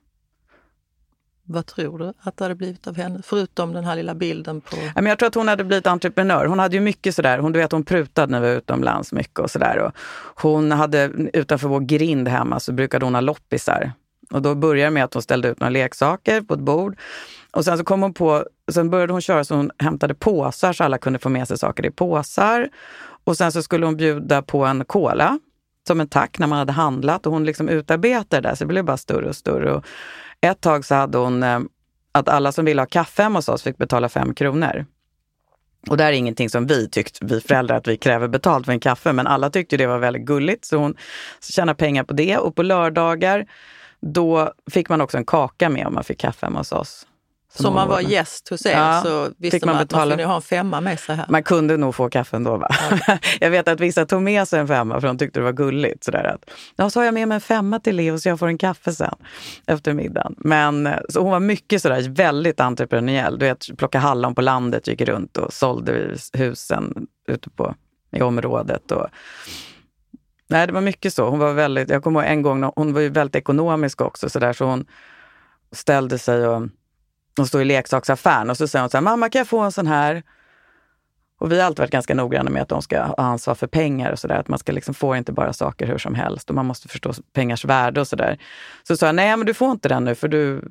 Vad tror du att det hade blivit av henne? Förutom den här lilla bilden på... Jag tror att hon hade blivit entreprenör. Hon hade ju mycket sådär, hon, du vet, hon prutade när vi var utomlands mycket och sådär. Hon hade, utanför vår grind hemma så brukade hon ha loppisar. Och då började det med att hon ställde ut några leksaker på ett bord. Och sen så kom hon på, sen började hon köra så hon hämtade påsar så alla kunde få med sig saker i påsar. Och sen så skulle hon bjuda på en cola som en tack när man hade handlat och hon liksom utarbetade det där så det blev bara större och större. Och ett tag så hade hon eh, att alla som ville ha kaffe hemma hos oss fick betala fem kronor. Och det här är ingenting som vi tyckte, vi föräldrar, att vi kräver betalt för en kaffe, men alla tyckte det var väldigt gulligt. Så hon tjänade pengar på det. Och på lördagar, då fick man också en kaka med om man fick kaffe hemma hos oss. Så om man var gäst hos er ja, så visste man, man att man kunde ha en femma med sig här? Man kunde nog få kaffe ändå. Va? Ja. (laughs) jag vet att vissa tog med sig en femma för de tyckte det var gulligt. Sådär att, ja, så har jag med mig en femma till Leo så jag får en kaffe sen efter middagen. Men så hon var mycket sådär väldigt entreprenöriell. Du vet, plocka hallon på landet, gick runt och sålde husen ute på, i området. Och, nej, det var mycket så. Hon var väldigt, jag kommer ihåg en gång, hon var ju väldigt ekonomisk också så, där, så hon ställde sig och de står i leksaksaffären och så säger hon så här, mamma kan jag få en sån här? Och vi har alltid varit ganska noggranna med att de ska ha ansvar för pengar och sådär. Att man ska liksom få inte bara saker hur som helst och man måste förstå pengars värde och sådär. Så sa jag, nej men du får inte den nu för du,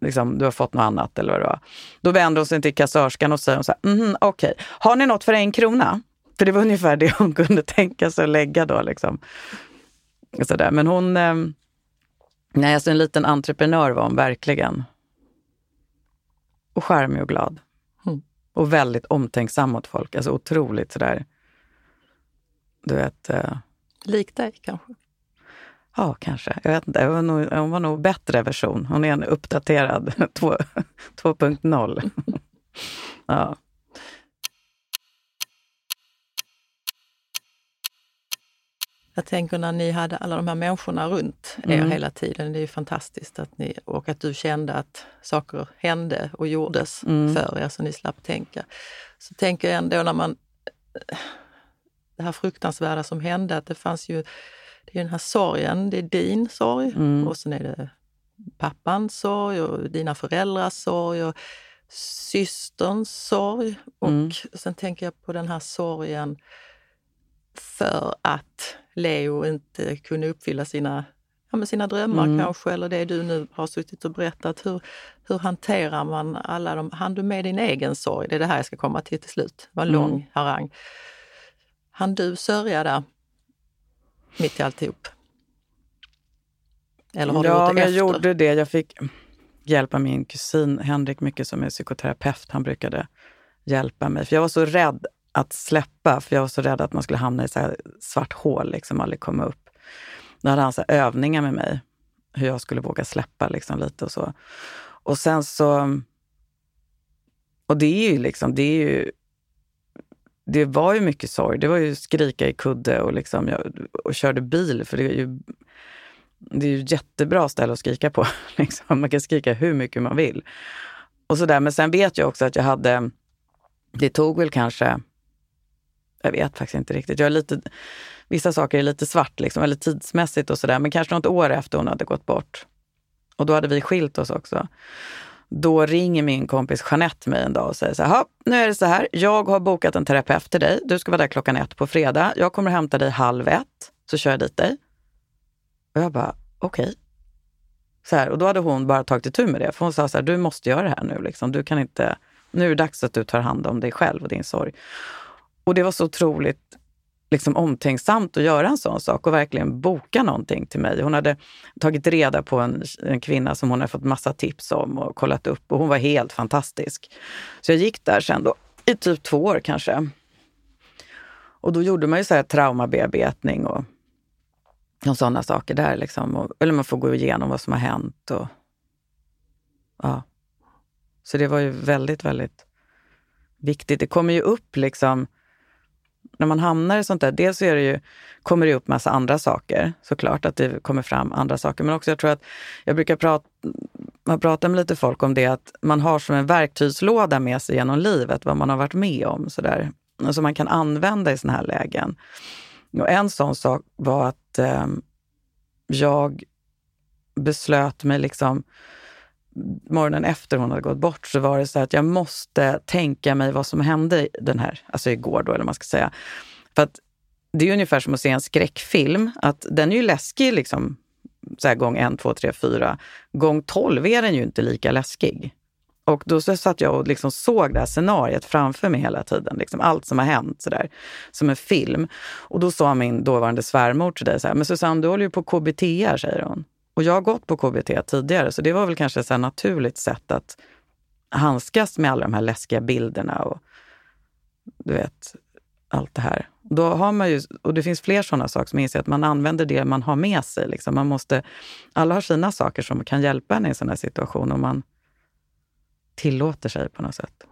liksom, du har fått något annat eller vad det var. Då vänder hon sig till kassörskan och säger så här, mm, okej, okay. har ni något för en krona? För det var ungefär det hon kunde tänka sig att lägga då. Liksom. Så där. Men hon, eh, nej alltså en liten entreprenör var hon verkligen och charmig och glad. Mm. Och väldigt omtänksam mot folk. Alltså otroligt sådär, du vet... Eh... Lik dig kanske? Ja, kanske. Jag vet inte. Hon var nog, hon var nog bättre version. Hon är en uppdaterad (laughs) 2.0. (laughs) ja. Jag tänker när ni hade alla de här människorna runt er mm. hela tiden, det är ju fantastiskt att ni, och att du kände att saker hände och gjordes mm. för er så ni slapp tänka. Så tänker jag ändå när man, det här fruktansvärda som hände, att det fanns ju, det är den här sorgen, det är din sorg mm. och sen är det pappans sorg och dina föräldrars sorg och systerns sorg. Och mm. sen tänker jag på den här sorgen för att Leo inte kunde uppfylla sina, ja, sina drömmar mm. kanske, eller det du nu har suttit och berättat. Hur, hur hanterar man alla de... Han du med din egen sorg? Det är det här jag ska komma till till slut. Det var en mm. lång harang. Han du sörja där, mitt i alltihop? Eller har du ja, gjort det jag efter? gjorde det. Jag fick hjälpa min kusin Henrik mycket som är psykoterapeut. Han brukade hjälpa mig. För jag var så rädd att släppa, för jag var så rädd att man skulle hamna i så svart hål, liksom aldrig komma upp. Då hade han så övningar med mig, hur jag skulle våga släppa liksom lite och så. Och sen så... Och det är ju liksom, det är ju... Det var ju mycket sorg. Det var ju skrika i kudde och, liksom, jag, och körde bil, för det är ju det är ju ett jättebra ställe att skrika på. (laughs) Liksom. Man kan skrika hur mycket man vill. Och så där. Men sen vet jag också att jag hade, det tog väl kanske jag vet faktiskt inte riktigt. Jag är lite, vissa saker är lite svart, liksom, eller tidsmässigt och sådär. Men kanske något år efter hon hade gått bort. Och då hade vi skilt oss också. Då ringer min kompis Jeanette mig en dag och säger så här, nu är det så här, jag har bokat en terapeut till dig. Du ska vara där klockan ett på fredag. Jag kommer hämta dig halv ett, så kör jag dit dig. Och jag bara, okej. Okay. Så här, och då hade hon bara tagit itu med det. För hon sa så här, du måste göra det här nu. Liksom. Du kan inte, nu är det dags att du tar hand om dig själv och din sorg. Och det var så otroligt liksom omtänksamt att göra en sån sak och verkligen boka någonting till mig. Hon hade tagit reda på en, en kvinna som hon hade fått massa tips om och kollat upp och hon var helt fantastisk. Så jag gick där sen då i typ två år kanske. Och då gjorde man ju så här traumabearbetning och, och sådana saker där. Liksom. Och, eller man får gå igenom vad som har hänt. Och, ja. Så det var ju väldigt, väldigt viktigt. Det kommer ju upp liksom när man hamnar i sånt där, dels är det ju, kommer det upp massa andra saker såklart, att det kommer fram andra saker. Men också jag tror att, jag brukar prata, man pratar med lite folk om det, att man har som en verktygslåda med sig genom livet, vad man har varit med om. Så där, som alltså man kan använda i såna här lägen. Och en sån sak var att eh, jag beslöt mig liksom morgonen efter hon hade gått bort så var det så att jag måste tänka mig vad som hände den här, alltså igår då, eller vad man ska säga. För att det är ungefär som att se en skräckfilm. Att den är ju läskig liksom, så här gång en, två, tre, fyra. Gång tolv är den ju inte lika läskig. Och då så satt jag och liksom såg det här scenariet framför mig hela tiden. Liksom allt som har hänt sådär, som en film. Och då sa min dåvarande svärmor till dig så här, men Susanne, du håller ju på KBT, säger hon. Och jag har gått på KBT tidigare, så det var väl kanske ett naturligt sätt att handskas med alla de här läskiga bilderna och du vet, allt det här. Då har man ju, och det finns fler sådana saker som inser att man använder det man har med sig. Liksom. Man måste, alla har sina saker som kan hjälpa en i en sån här situation om man tillåter sig på något sätt.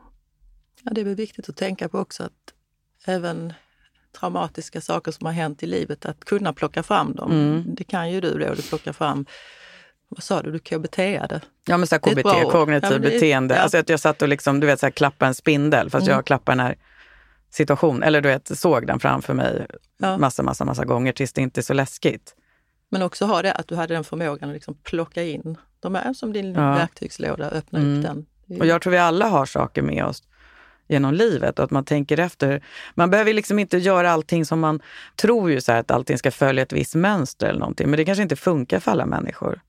Ja, det är väl viktigt att tänka på också att även traumatiska saker som har hänt i livet, att kunna plocka fram dem. Mm. Det kan ju du då, du plockar fram vad sa du, du KBT-ade? Ja, men så KBT, kognitiv ja, beteende. Ja. Alltså att jag satt och liksom, du vet, så här, klappade en spindel fast mm. jag klappade den här situationen, eller du vet, såg den framför mig ja. massa, massa, massa gånger tills det inte är så läskigt. Men också ha det att du hade den förmågan att liksom plocka in de här som din ja. verktygslåda, öppna mm. upp den. Och jag tror vi alla har saker med oss genom livet och att man tänker efter. Man behöver liksom inte göra allting som man tror ju så att allting ska följa ett visst mönster eller någonting, men det kanske inte funkar för alla människor.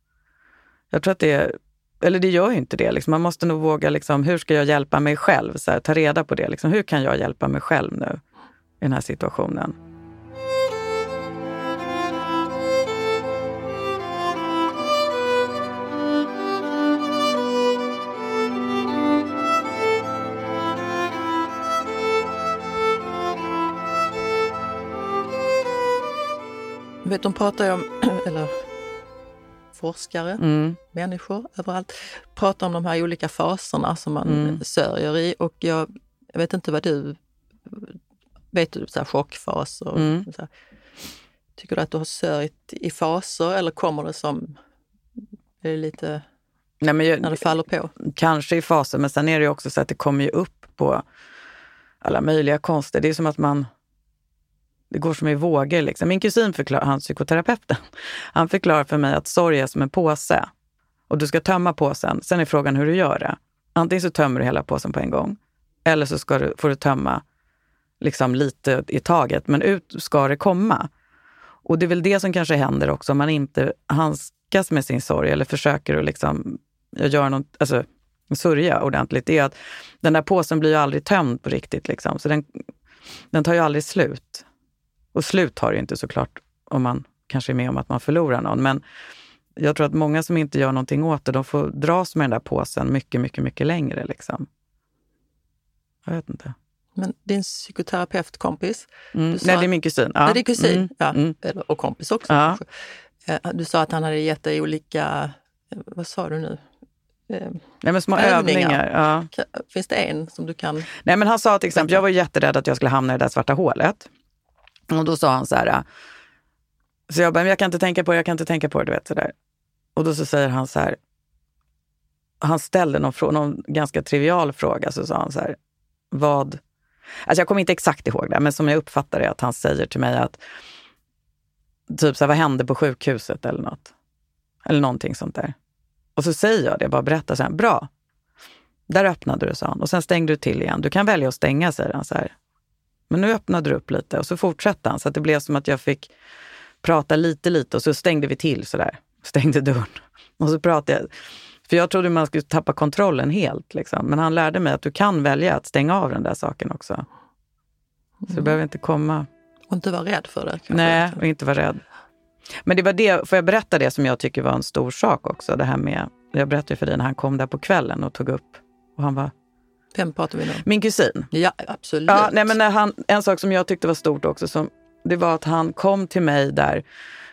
Jag tror att det, eller det gör ju inte det. Liksom. Man måste nog våga, liksom, hur ska jag hjälpa mig själv? Så här, ta reda på det. Liksom. Hur kan jag hjälpa mig själv nu i den här situationen? Vet, de pratar ju om, (clears throat) eller forskare, mm. människor överallt, pratar om de här olika faserna som man mm. sörjer i. Och jag, jag, vet inte vad du, vet du, så här chockfas och mm. så här. Tycker du att du har sörjt i faser eller kommer det som, är det lite Nej, men jag, när det faller på? Kanske i faser, men sen är det också så att det kommer ju upp på alla möjliga konster. Det är som att man det går som i vågor. Liksom. Min kusin, förklar, han psykoterapeuten, han förklarar för mig att sorg är som en påse. Och du ska tömma påsen. Sen är frågan hur du gör det. Antingen så tömmer du hela påsen på en gång. Eller så ska du, får du tömma liksom lite i taget. Men ut ska det komma. Och det är väl det som kanske händer också om man inte handskas med sin sorg eller försöker att liksom göra något, alltså sörja ordentligt. Det är att den där påsen blir ju aldrig tömd på riktigt. Liksom. Så den, den tar ju aldrig slut. Och slut har det inte såklart om man kanske är med om att man förlorar någon. Men jag tror att många som inte gör någonting åt det, de får dras med den där påsen mycket, mycket, mycket längre. Liksom. Jag vet inte. Men din psykoterapeutkompis? Mm. Nej, det är min kusin. Ja. Nej, det är kusin, mm. ja. Mm. Och kompis också. Ja. Eh, du sa att han hade gett dig olika, eh, vad sa du nu? Eh, Nej, men små övningar. övningar ja. Finns det en som du kan... Nej, men han sa till exempel, jag var jätterädd att jag skulle hamna i det där svarta hålet. Och då sa han så här, äh, så jag bara, jag kan inte tänka på det, jag kan inte tänka på det, du vet sådär. Och då så säger han så här, han ställde någon, någon ganska trivial fråga, så sa han så här, vad... Alltså jag kommer inte exakt ihåg det, men som jag uppfattar det att han säger till mig att typ så här, vad hände på sjukhuset eller något? Eller någonting sånt där. Och så säger jag det, bara berättar så här, bra. Där öppnade du, sa han. Och sen stängde du till igen. Du kan välja att stänga, säger han så här. Men nu öppnade du upp lite och så fortsatte han så det blev som att jag fick prata lite, lite och så stängde vi till sådär. Stängde dörren. (laughs) Och så pratade jag. För jag trodde man skulle tappa kontrollen helt. Liksom. Men han lärde mig att du kan välja att stänga av den där saken också. Så mm. det behöver inte komma. Och inte vara rädd för det? Kanske. Nej, och inte vara rädd. Men det var det, får jag berätta det som jag tycker var en stor sak också? Det här med, jag berättade för dig när han kom där på kvällen och tog upp, och han var Vem pratar vi nu om? min kusin. Ja, absolut. Ja, nej, men när han, en sak som jag tyckte var stort också, som, det var att han kom till mig där,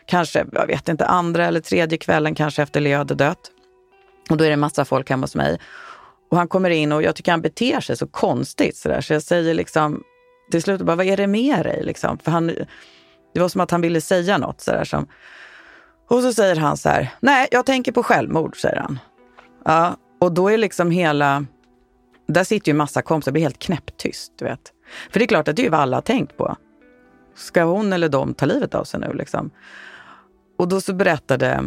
kanske, jag vet inte, andra eller tredje kvällen kanske efter Leo hade dött. Och då är det massa folk hemma hos mig. Och han kommer in och jag tycker han beter sig så konstigt. Så, där. så jag säger liksom till slut bara, vad är det med dig? Liksom? För han, det var som att han ville säga något. Så där, som, och så säger han så här, nej jag tänker på självmord, säger han. Ja, och då är liksom hela, där sitter ju massa kompisar, och blir helt knäpptyst. Du vet. För det är klart att det är vad alla har tänkt på. Ska hon eller de ta livet av sig nu? Liksom? Och då så berättade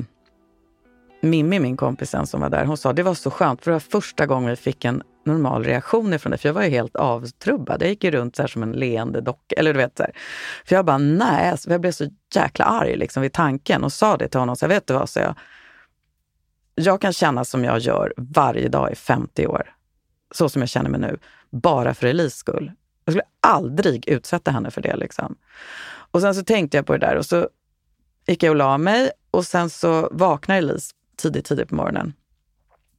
Mimmi, min kompisen som var där, hon sa det var så skönt för det var första gången vi fick en normal reaktion ifrån det. För jag var ju helt avtrubbad. Jag gick ju runt så här som en leende docka. Eller du vet, så här. För jag bara, nej. Alltså, jag blev så jäkla arg liksom, vid tanken och sa det till honom. Så jag vet du vad, så jag. Jag kan känna som jag gör varje dag i 50 år. Så som jag känner mig nu. Bara för Elise skull. Jag skulle aldrig utsätta henne för det. Liksom. Och sen så tänkte jag på det där och så gick jag och la mig och sen så vaknar Elise tidigt, tidigt på morgonen.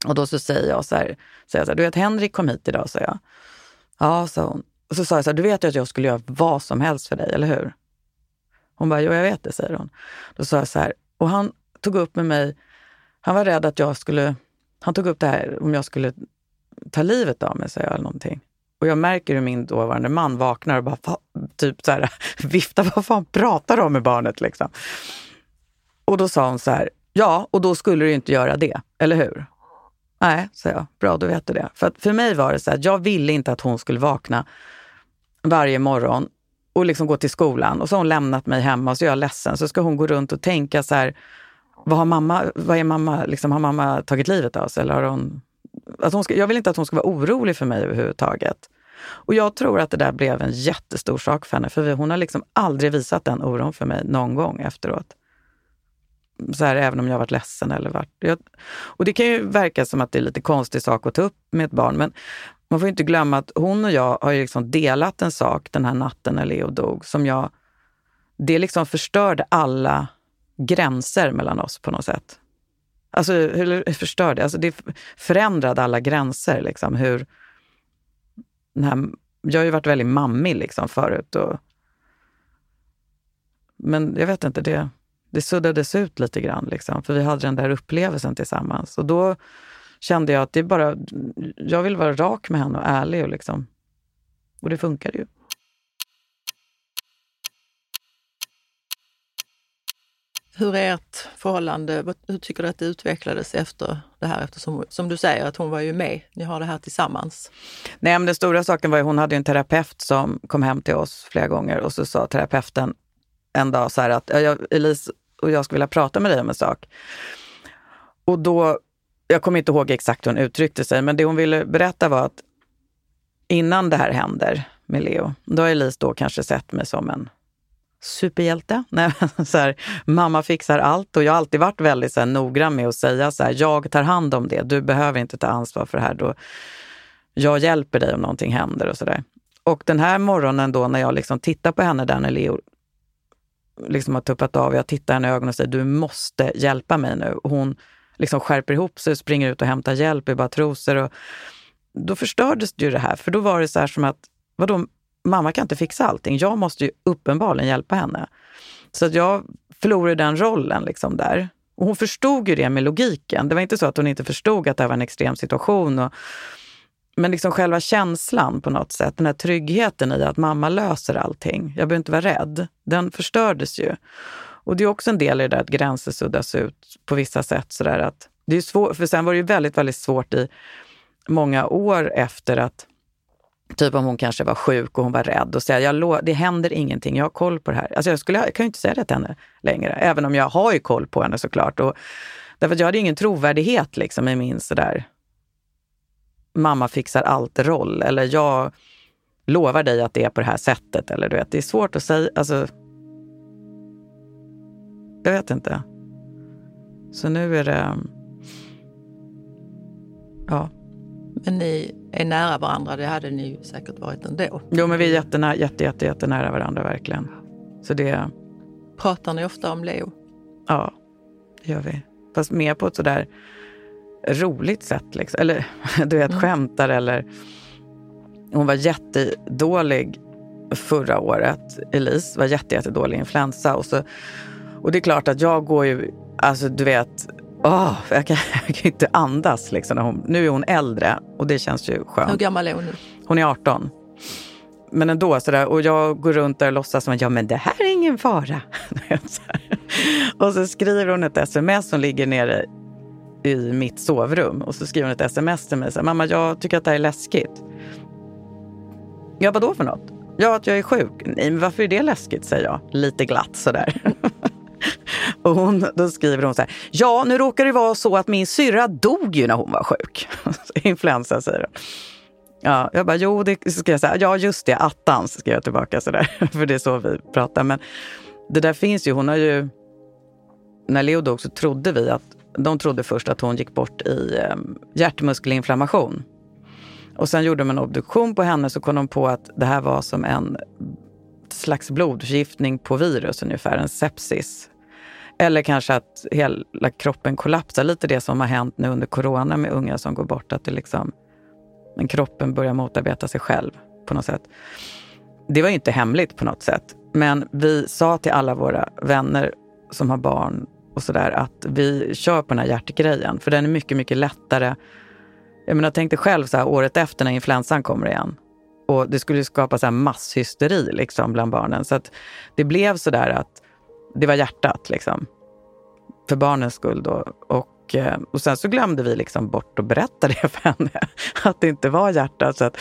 Och då så säger jag så här, säger jag så här, du vet Henrik kom hit idag, sa jag. Ja, sa hon. Och så sa jag så här, du vet ju att jag skulle göra vad som helst för dig, eller hur? Hon bara, jo jag vet det, säger hon. Då sa jag så här, och han tog upp med mig, han var rädd att jag skulle, han tog upp det här om jag skulle ta livet av mig, sa jag, eller någonting. Och jag märker hur min dåvarande man vaknar och bara typ så här, (laughs) viftar, vad fan pratar du om med barnet liksom? Och då sa hon så här, ja, och då skulle du inte göra det, eller hur? Nej, sa jag. Bra, då vet du det. För, för mig var det så att jag ville inte att hon skulle vakna varje morgon och liksom gå till skolan och så har hon lämnat mig hemma och så är jag ledsen. Så ska hon gå runt och tänka så här, vad har mamma, vad är mamma, liksom, har mamma tagit livet av sig? Eller har hon, att hon ska, jag vill inte att hon ska vara orolig för mig överhuvudtaget. Och jag tror att det där blev en jättestor sak för henne, för hon har liksom aldrig visat den oron för mig någon gång efteråt så här, även om jag varit ledsen eller varit... Jag, och det kan ju verka som att det är lite konstig sak att ta upp med ett barn, men man får inte glömma att hon och jag har ju liksom delat en sak den här natten när Leo dog, som jag... Det liksom förstörde alla gränser mellan oss på något sätt. Alltså, hur förstörde? Alltså, det förändrade alla gränser. Liksom, hur... Den här, jag har ju varit väldigt mammig liksom förut. Och, men jag vet inte, det det suddades ut lite grann, liksom, för vi hade den där upplevelsen tillsammans. Och då kände jag att det är bara, jag vill vara rak med henne och ärlig. Och, liksom, och det funkade ju. Hur är ert förhållande? Hur tycker du att det utvecklades efter det här? Eftersom, som du säger, att hon var ju med. Ni har det här tillsammans. Nej, men den stora saken var att hon hade en terapeut som kom hem till oss flera gånger och så sa terapeuten en dag så här att Elise och jag skulle vilja prata med dig om en sak. Och då, jag kommer inte ihåg exakt hur hon uttryckte sig, men det hon ville berätta var att innan det här händer med Leo, då har Elise då kanske sett mig som en superhjälte. (laughs) Nej, så här, mamma fixar allt och jag har alltid varit väldigt så här, noggrann med att säga så här, jag tar hand om det, du behöver inte ta ansvar för det här. Då, jag hjälper dig om någonting händer och sådär. Och den här morgonen då när jag liksom tittar på henne där när Leo liksom har tuppat av. Jag tittar henne i ögonen och säger du måste hjälpa mig nu. Och hon liksom skärper ihop sig, springer ut och hämtar hjälp i bara trosor. Och då förstördes ju det här, för då var det så här som att, vadå, mamma kan inte fixa allting. Jag måste ju uppenbarligen hjälpa henne. Så att jag förlorade den rollen liksom där. Och hon förstod ju det med logiken. Det var inte så att hon inte förstod att det här var en extrem situation. Och, men liksom själva känslan på något sätt, den här tryggheten i att mamma löser allting. Jag behöver inte vara rädd. Den förstördes ju. Och det är också en del i det där att gränser suddas ut på vissa sätt. Sådär att det är svår, för sen var det ju väldigt, väldigt svårt i många år efter att Typ om hon kanske var sjuk och hon var rädd och säga jag det händer ingenting, jag har koll på det här. Alltså jag, skulle, jag kan ju inte säga det till henne längre, även om jag har ju koll på henne såklart. Och, därför att jag hade ingen trovärdighet liksom i min sådär mamma fixar allt-roll. Eller jag lovar dig att det är på det här sättet. Eller du vet, det är svårt att säga. Alltså, jag vet inte. Så nu är det... Ja. Men ni är nära varandra, det hade ni ju säkert varit ändå. Jo, men vi är jättenära, jätte, jätte, jättenära varandra verkligen. Så det... Pratar ni ofta om Leo? Ja, det gör vi. Fast mer på ett sådär roligt sätt. Liksom. Eller (laughs) du vet, mm. skämtar eller... Hon var jättedålig förra året. Elise var jättedålig influensa. Och, så, och det är klart att jag går ju... Alltså du vet, oh, jag, kan, (laughs) jag kan inte andas. Liksom, hon, nu är hon äldre och det känns ju skönt. Hur gammal är hon nu? Hon är 18. Men ändå, sådär, och jag går runt där och låtsas som att ja, men det här är ingen fara. (laughs) och så skriver hon ett sms som ligger nere i mitt sovrum. Och så skriver hon ett sms till mig. Så Mamma, jag tycker att det här är läskigt. Ja, vad då för något? Ja, att jag är sjuk. Nej, men varför är det läskigt? säger jag lite glatt sådär. (laughs) (laughs) och hon, då skriver hon så här. Ja, nu råkar det vara så att min syrra dog ju när hon var sjuk. (laughs) Influensa, säger hon. Ja, jag bara, jo, det ska jag säga. Ja, just det, attans, ska jag tillbaka sådär. (laughs) För det är så vi pratar. Men det där finns ju, hon har ju... När Leo dog så trodde vi att, de trodde först att hon gick bort i um, hjärtmuskelinflammation. Och sen gjorde de en obduktion på henne så kom de på att det här var som en slags blodförgiftning på virus ungefär, en sepsis. Eller kanske att hela kroppen kollapsar, lite det som har hänt nu under corona med unga som går bort. Att det liksom men kroppen börjar motarbeta sig själv på något sätt. Det var ju inte hemligt på något sätt. Men vi sa till alla våra vänner som har barn och sådär att vi kör på den här hjärtgrejen. För den är mycket, mycket lättare. Jag menar, tänk dig själv så här, året efter när influensan kommer igen. Och det skulle skapa så här masshysteri liksom, bland barnen. Så att det blev så där att det var hjärtat liksom. För barnens skull då. Och eh, och, sen så glömde vi liksom bort att berätta det för henne, (laughs) att det inte var hjärtat. Så att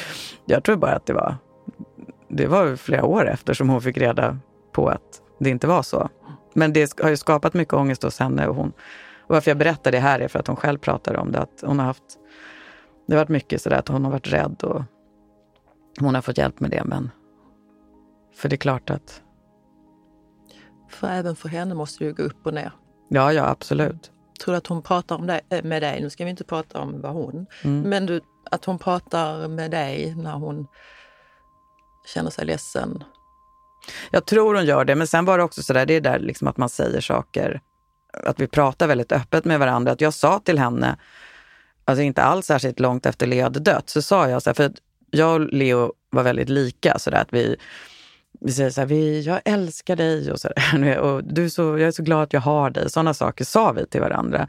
jag tror bara att det var, det var flera år efter som hon fick reda på att det inte var så. Men det har ju skapat mycket ångest hos henne. Och, hon, och varför jag berättar det här är för att hon själv pratar om det. Att hon har haft, det har varit mycket sådär att hon har varit rädd och hon har fått hjälp med det. Men för det är klart att... För även för henne måste det ju gå upp och ner. Ja, ja absolut. Tror du att hon pratar om det, eh, med dig? Nu ska vi inte prata om vad hon... Mm. Men du, att hon pratar med dig när hon känner sig ledsen? Jag tror hon gör det, men sen var det också så där, det är där liksom att man säger saker, att vi pratar väldigt öppet med varandra. Att jag sa till henne, alltså inte alls särskilt långt efter Leo hade dött, så sa jag så här, för jag och Leo var väldigt lika, så där, att vi vi säger så här, vi, jag älskar dig och, så där, (laughs) och du är så, jag är så glad att jag har dig. Sådana saker sa vi till varandra.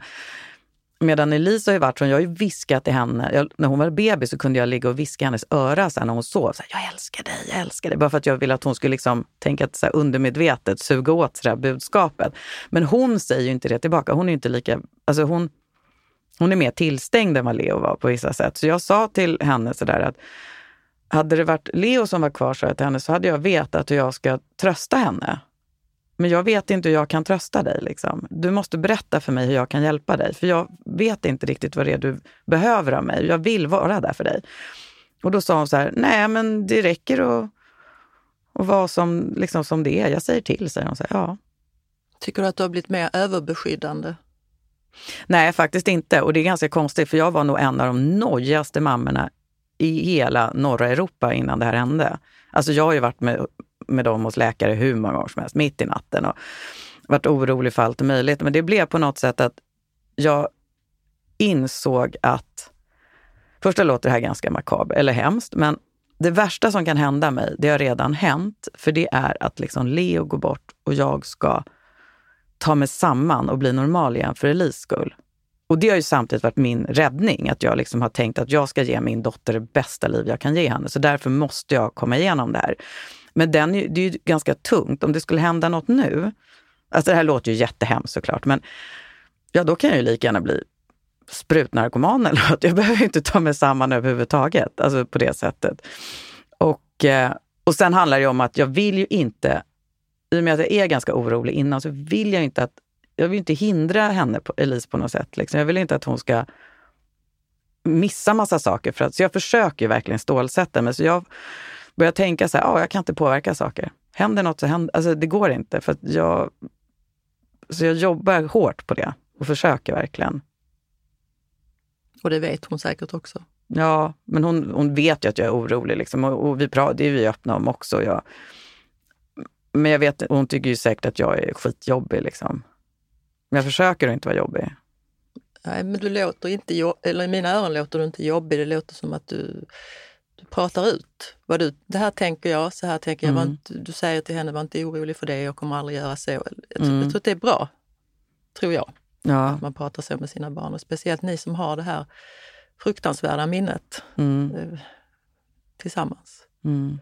Medan Elisa har ju varit så, jag har ju viskat till henne. Jag, när hon var bebis så kunde jag ligga och viska i hennes öra så här, när hon sov. Så här, jag älskar dig, jag älskar dig. Bara för att jag ville att hon skulle liksom, tänka att, så här, undermedvetet suga åt så här, budskapet. Men hon säger ju inte det tillbaka. Hon är inte lika... Alltså hon, hon är mer tillstängd än vad Leo var på vissa sätt. Så jag sa till henne sådär att hade det varit Leo som var kvar, så till henne, så hade jag vetat hur jag ska trösta henne. Men jag vet inte hur jag kan trösta dig. Liksom. Du måste berätta för mig hur jag kan hjälpa dig. För jag vet inte riktigt vad det är du behöver av mig. Jag vill vara där för dig. Och då sa hon så här, nej men det räcker att, att vara som, liksom, som det är. Jag säger till, säger hon. Så här, ja. Tycker du att du har blivit mer överbeskyddande? Nej, faktiskt inte. Och det är ganska konstigt, för jag var nog en av de nojigaste mammorna i hela norra Europa innan det här hände. Alltså jag har ju varit med, med dem hos läkare hur många gånger som helst, mitt i natten och varit orolig för allt möjligt. Men det blev på något sätt att jag insåg att, Först låter det här ganska makabert eller hemskt, men det värsta som kan hända mig, det har redan hänt. För det är att liksom Leo går bort och jag ska ta mig samman och bli normal igen för Elis skull. Och det har ju samtidigt varit min räddning, att jag liksom har tänkt att jag ska ge min dotter det bästa liv jag kan ge henne. Så därför måste jag komma igenom det här. Men den, det är ju ganska tungt. Om det skulle hända något nu, alltså det här låter ju jättehemskt såklart, men ja, då kan jag ju lika gärna bli sprutnarkoman (laughs) eller något. Jag behöver inte ta mig samman överhuvudtaget, alltså på det sättet. Och, eh, och sen handlar det om att jag vill ju inte, i och med att jag är ganska orolig innan, så vill jag inte att jag vill inte hindra henne, Elise, på något sätt. Liksom. Jag vill inte att hon ska missa massa saker. För att, så jag försöker verkligen stålsätta mig. Så jag börjar tänka så här, ah, jag kan inte påverka saker. Händer något så händer alltså det. går inte. För jag, så jag jobbar hårt på det och försöker verkligen. Och det vet hon säkert också? Ja, men hon, hon vet ju att jag är orolig. Liksom. Och, och vi pratar, det är vi öppna om också. Jag, Men jag vet, hon tycker ju säkert att jag är skitjobbig liksom. Men jag försöker att inte vara jobbig. Nej, men du låter inte, jo- eller i mina öron låter du inte jobbig. Det låter som att du, du pratar ut. Vad du, det här tänker jag, så här tänker jag. Mm. inte, du säger till henne, var inte orolig för det, jag kommer aldrig göra så. Jag, Mm. jag tror att det är bra, tror jag, Ja. att man pratar så med sina barn. Och speciellt ni som har det här fruktansvärda minnet Mm. eh, tillsammans. Mm.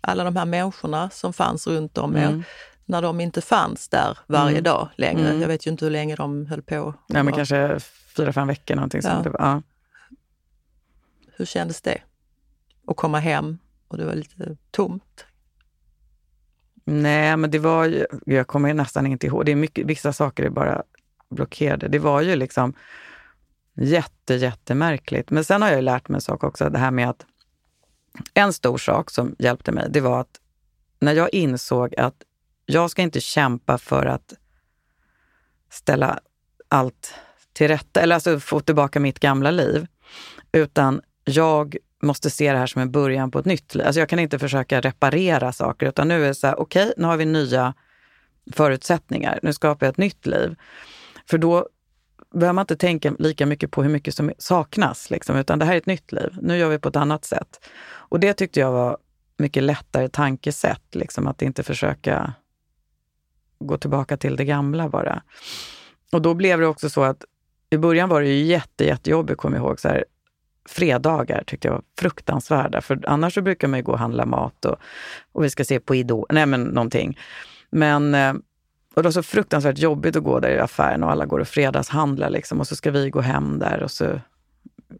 Alla de här människorna som fanns runt om er, Mm. när de inte fanns där varje Mm. dag längre. Mm. Jag vet ju inte hur länge de höll på. Nej, men kanske fyra, fem veckor någonting Ja. sånt. Ja. Hur kändes det? Att komma hem och det var lite tomt. Nej, men det var ju, jag kommer nästan inte ihåg, det är mycket, vissa saker är bara blockerade. Det var ju liksom jätte, jättemärkligt. Men sen har jag ju lärt mig en sak också, det här med att en stor sak som hjälpte mig, det var att när jag insåg att jag ska inte kämpa för att ställa allt till rätta, eller alltså få tillbaka mitt gamla liv, utan jag måste se det här som en början på ett nytt liv. Alltså jag kan inte försöka reparera saker, utan nu är det så här, okej, nu har vi nya förutsättningar. Nu skapar jag ett nytt liv. För då behöver man inte tänka lika mycket på hur mycket som saknas, liksom, utan det här är ett nytt liv. Nu gör vi på ett annat sätt. Och det tyckte jag var mycket lättare tankesätt, liksom, att inte försöka gå tillbaka till det gamla bara. Och då blev det också så att i början var det ju jätte, jättejobbigt, kommer jag ihåg. Så här, fredagar tyckte jag var fruktansvärda, för annars så brukar man ju gå och handla mat och, och vi ska se på Idol, nej men någonting. Men eh, och det var så fruktansvärt jobbigt att gå där i affären och alla går och fredagshandlar liksom, och så ska vi gå hem där och så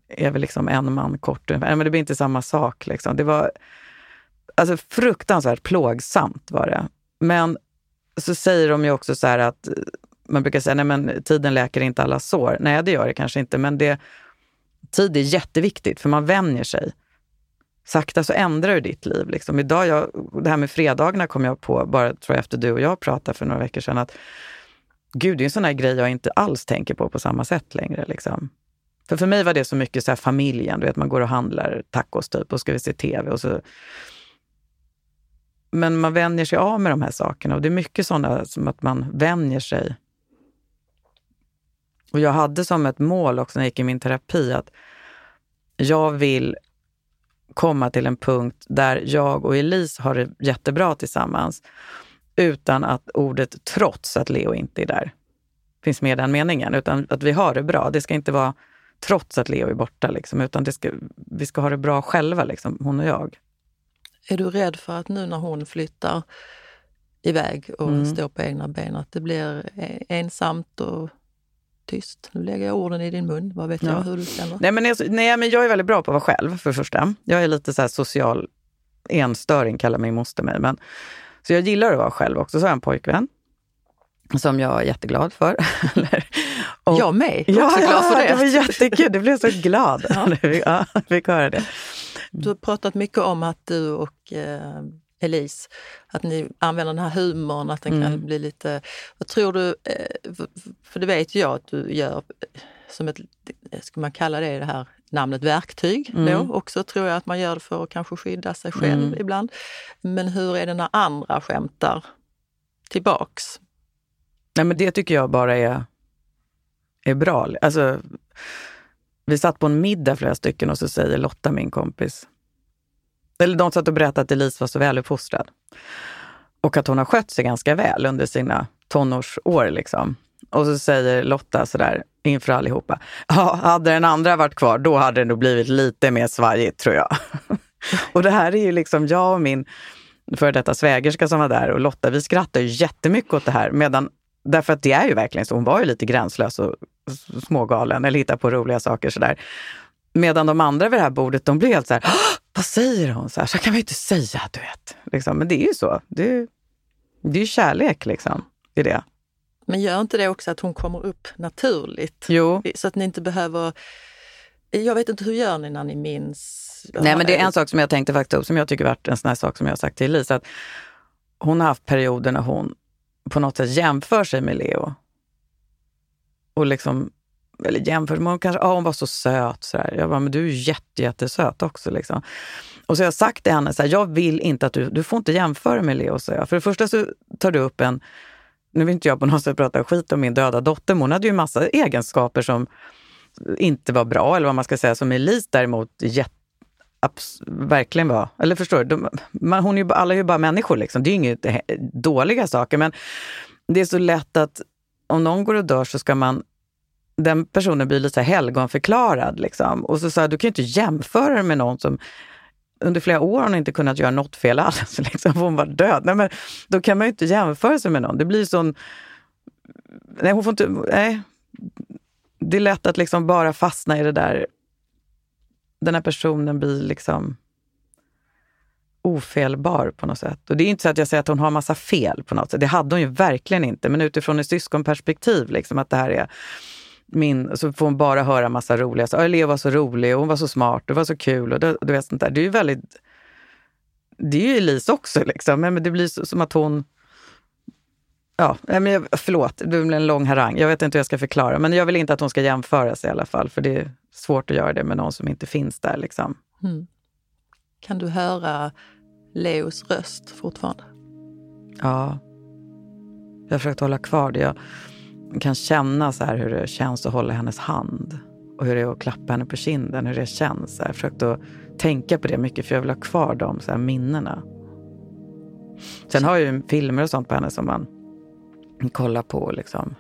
är vi liksom en man kort. Men det blir inte samma sak. Liksom. Det var alltså, fruktansvärt plågsamt var det. Men så säger de ju också så här att man brukar säga, nej men tiden läker inte alla sår. Nej, det gör det kanske inte, men det, tid är jätteviktigt för man vänjer sig. Sakta så ändrar du ditt liv. Liksom. Idag, jag, det här med fredagarna kom jag på, bara tror jag efter du och jag pratade för några veckor sedan, att gud, det är en sån här grej jag inte alls tänker på på samma sätt längre. Liksom. För för mig var det så mycket så här familjen, du vet man går och handlar tacos typ och ska vi se tv och så men man vänjer sig av med de här sakerna och det är mycket sådana som att man vänjer sig. Och jag hade som ett mål också när jag gick i min terapi att jag vill komma till en punkt där jag och Elise har det jättebra tillsammans utan att ordet trots att Leo inte är där finns med i den meningen, utan att vi har det bra. Det ska inte vara trots att Leo är borta, liksom, utan det ska, vi ska ha det bra själva, liksom, hon och jag. Är du rädd för att nu när hon flyttar iväg och Mm. står på egna ben, att det blir e- ensamt och tyst? Nu lägger jag orden i din mun. Vad vet Ja. jag hur du känner? Nej men, jag, nej, men jag är väldigt bra på att vara själv, för det första. Jag är lite så här social enstöring, kallar min moster mig. Men, så jag gillar att vara själv också. Så har jag en pojkvän som jag är jätteglad för. (laughs) Och- jag med. Jag är Ja, också glad för ja, det. det var jättekul. Du blev så glad när vi ja, fick höra det. Du har pratat mycket om att du och eh, Elise, att ni använder den här humorn, att den Mm. kan bli lite... Vad tror du, eh, för, det vet ju jag att du gör eh, som ett, eh, ska man kalla det det här namnet verktyg Mm. då också, tror jag att man gör det för att kanske skydda sig själv Mm. ibland. Men hur är det när andra skämtar tillbaks? Nej, men det tycker jag bara är, är bra. Alltså, vi satt på en middag flera stycken och så säger Lotta, min kompis, eller de satt och berättade att Elise var så väluppfostrad. Och att hon har skött sig ganska väl under sina tonårsår. Liksom. Och så säger Lotta sådär inför allihopa, ja, hade den andra varit kvar, då hade det nog blivit lite mer svajigt tror jag. (laughs) och det här är ju liksom jag och min före detta svägerska som var där och Lotta, vi skrattar ju jättemycket åt det här. Medan, därför att det är ju verkligen så, hon var ju lite gränslös och smågalen eller hittade på roliga saker sådär. Medan de andra vid det här bordet, de blev helt så här, vad säger hon? Så, här, så kan man ju inte säga, du vet. Liksom. Men det är ju så. Det är, det är ju kärlek liksom, i det. Men gör inte det också att hon kommer upp naturligt? Jo, Så att ni inte behöver... Jag vet inte, hur gör ni när ni minns? Nej, men det är en sak som jag tänkte faktiskt upp, som jag tycker varit en sån här sak som jag har sagt till Elisa. Att hon har haft perioder när hon på något sätt jämför sig med Leo. Och liksom eller jämfört, men hon kanske, ja hon var så söt. Så här. Jag bara, men du är jätte, jättesöt också. Liksom. Och så har jag sagt till henne, så här, jag vill inte att du, du får inte jämföra med Leo, så jag. För det första så tar du upp en, nu vill inte jag på något sätt prata skit om min döda dotter, men hon hade ju massa egenskaper som inte var bra, eller vad man ska säga, som Elise däremot jätte verkligen var. Eller förstår du? Man, hon är ju, alla är ju bara människor. Liksom. Det är ju inget dåliga saker. Men det är så lätt att om någon går och dör så ska man den personen blir lite helgonförklarad. Liksom. Och så sa jag, du kan ju inte jämföra det med någon som under flera år har hon inte kunnat göra något fel alls, (laughs) liksom, hon var död. Nej, men då kan man ju inte jämföra sig med någon. Det blir sån... Nej, hon får inte... Nej. Det är lätt att liksom bara fastna i det där. Den här personen blir liksom ofelbar på något sätt. Och det är inte så att jag säger att hon har massa fel på något sätt. Det hade hon ju verkligen inte. Men utifrån ett syskonperspektiv, liksom, att det här är min, så får hon bara höra massa roliga saker. Leo var så rolig och hon var så smart och det var så kul. Och det, du vet, sånt där. Det är ju väldigt... Det är ju Elise också, liksom. men det blir så, som att hon... Ja, men förlåt, det blir en lång harang. Jag vet inte hur jag ska förklara, men jag vill inte att hon ska jämföras i alla fall, för det är svårt att göra det med någon som inte finns där. Liksom. Mm. Kan du höra Leos röst fortfarande? Ja. Jag har försökt hålla kvar det. Jag kan känna så här hur det känns att hålla hennes hand. Och hur det är att klappa henne på kinden, hur det känns. Jag har försökt att tänka på det mycket för jag vill ha kvar de så här minnena. Sen har jag ju filmer och sånt på henne som man kollar på. Liksom.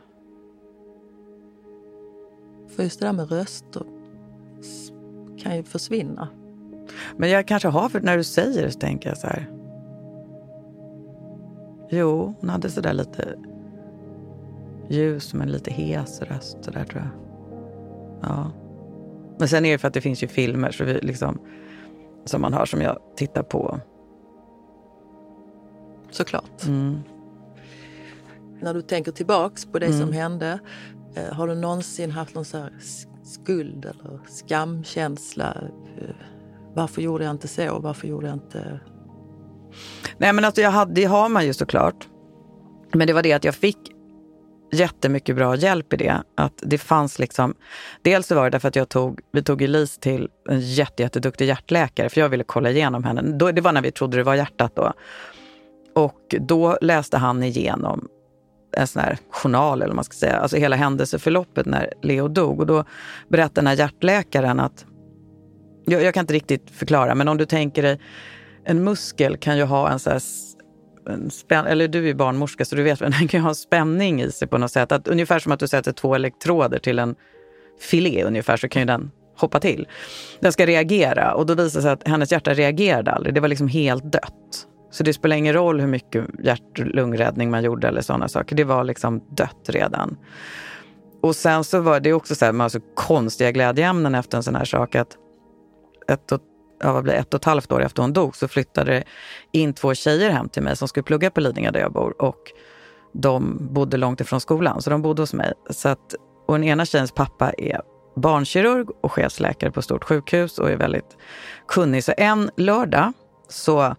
För just det där med röster kan ju försvinna. Men jag kanske har, för när du säger det så tänker jag så här. Jo, hon hade så där lite ljus men lite hes röst så där tror jag. Ja. Men sen är det för att det finns ju filmer så vi liksom, som man har som jag tittar på. Såklart. Mm. När du tänker tillbaks på det mm. som hände, eh, har du någonsin haft någon så skuld eller skamkänsla? Eh, varför gjorde jag inte så? Varför gjorde jag inte... Nej men alltså jag hade, det har man ju såklart. Men det var det att jag fick jättemycket bra hjälp i det. Att det fanns liksom, dels så var det därför att jag tog, vi tog Elise till en jätte, jätteduktig hjärtläkare för jag ville kolla igenom henne. Då, det var när vi trodde det var hjärtat då. Och då läste han igenom en sån här journal, eller vad man ska säga, alltså hela händelseförloppet när Leo dog. Och då berättade den här hjärtläkaren att jag, jag, kan inte riktigt förklara, men om du tänker dig en muskel kan ju ha en så här en spänn, eller du är barnmorska så du vet, (laughs) den kan ju ha spänning i sig på något sätt. Att, ungefär som att du sätter två elektroder till en filé ungefär så kan ju den hoppa till. Den ska reagera och då visar det sig att hennes hjärta reagerade aldrig. Det var liksom helt dött. Så det spelar ingen roll hur mycket hjärt-lungräddning man gjorde eller sådana saker. Det var liksom dött redan. Och sen så var det också så här, med alltså konstiga glädjeämnen efter en sån här sak. att ett och, ja, vad blir ett och ett halvt år efter hon dog så flyttade in två tjejer hem till mig som skulle plugga på Lidingö där jag bor. Och de bodde långt ifrån skolan, så de bodde hos mig. Så att, och den ena tjejens pappa är barnkirurg och chefsläkare på stort sjukhus och är väldigt kunnig. Så en lördag så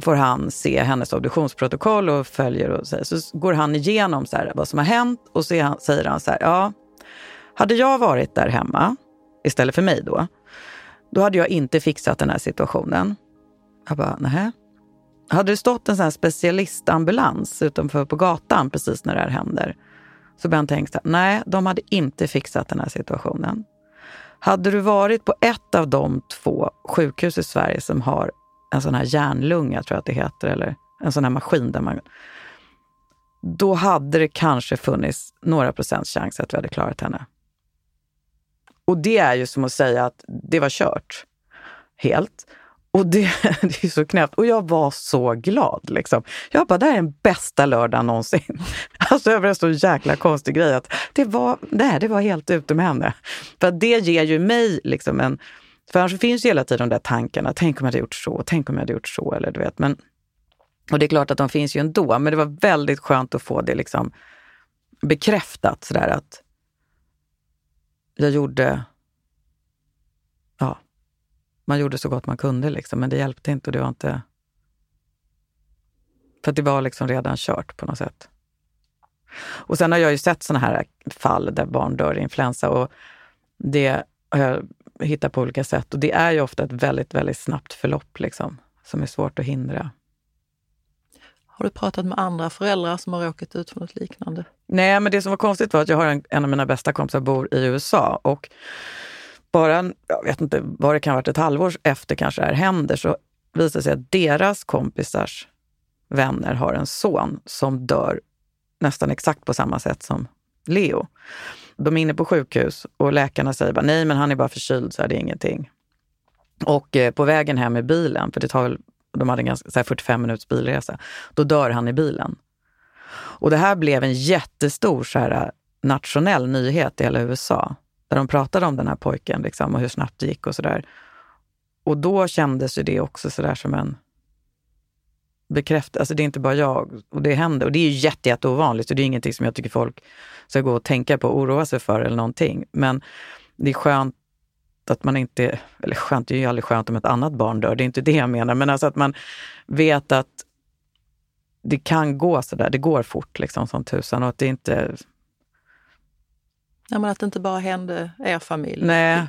får han se hennes obduktionsprotokoll och följer och säger, så går han igenom så här, vad som har hänt och så han, säger han så här, ja, hade jag varit där hemma istället för mig då, då hade jag inte fixat den här situationen. Jag bara, nähä. Hade det stått en sån här specialistambulans utanför på gatan precis när det här händer, så började han tänka nej, de hade inte fixat den här situationen. Hade du varit på ett av de två sjukhus i Sverige som har en sån här hjärnlunga, tror jag att det heter, eller en sån här maskin där man... Då hade det kanske funnits några procents chans att vi hade klarat henne. Och det är ju som att säga att det var kört. Helt. Och det, (laughs) det är så knäppt. Och jag var så glad. Liksom. Jag bara, det här är den bästa lördagen någonsin. (laughs) Alltså över en så jäkla konstig grej. Att det, var, nej, det var helt ute med henne. För det ger ju mig liksom en... För annars finns ju hela tiden de där tankarna. Tänk om jag hade gjort så, tänk om jag hade gjort så. Eller du vet. Men, och det är klart att de finns ju ändå. Men det var väldigt skönt att få det liksom bekräftat. Sådär att jag gjorde... Ja, man gjorde så gott man kunde, liksom, men det hjälpte inte. Och det var inte... För det var liksom redan kört på något sätt. Och sen har jag ju sett såna här fall där barn dör i influensa och det har jag hittat på olika sätt. Och det är ju ofta ett väldigt, väldigt snabbt förlopp liksom, som är svårt att hindra. Har du pratat med andra föräldrar som har råkat ut för något liknande? Nej, men det som var konstigt var att jag har en, en av mina bästa kompisar bor i USA och bara, jag vet inte vad det kan ha varit, ett halvår efter kanske det här händer så visar det sig att deras kompisars vänner har en son som dör nästan exakt på samma sätt som Leo. De är inne på sjukhus och läkarna säger bara nej men han är bara förkyld så är det ingenting. Och eh, på vägen hem i bilen, för det tar väl, de hade en ganska, så 45 minuters bilresa, då dör han i bilen. Och det här blev en jättestor så här, nationell nyhet i hela USA. Där de pratade om den här pojken liksom, och hur snabbt det gick och sådär. Och då kändes ju det också sådär som en bekräftelse. Alltså det är inte bara jag och det händer. Och det är ju jätte, jätte ovanligt och det är ingenting som jag tycker folk ska gå och tänka på och oroa sig för eller någonting. Men det är skönt att man inte, eller skönt, det är ju aldrig skönt om ett annat barn dör, det är inte det jag menar, men alltså att man vet att det kan gå sådär, det går fort liksom som tusan och att det inte... Ja, men att det inte bara hände er familj. Nej.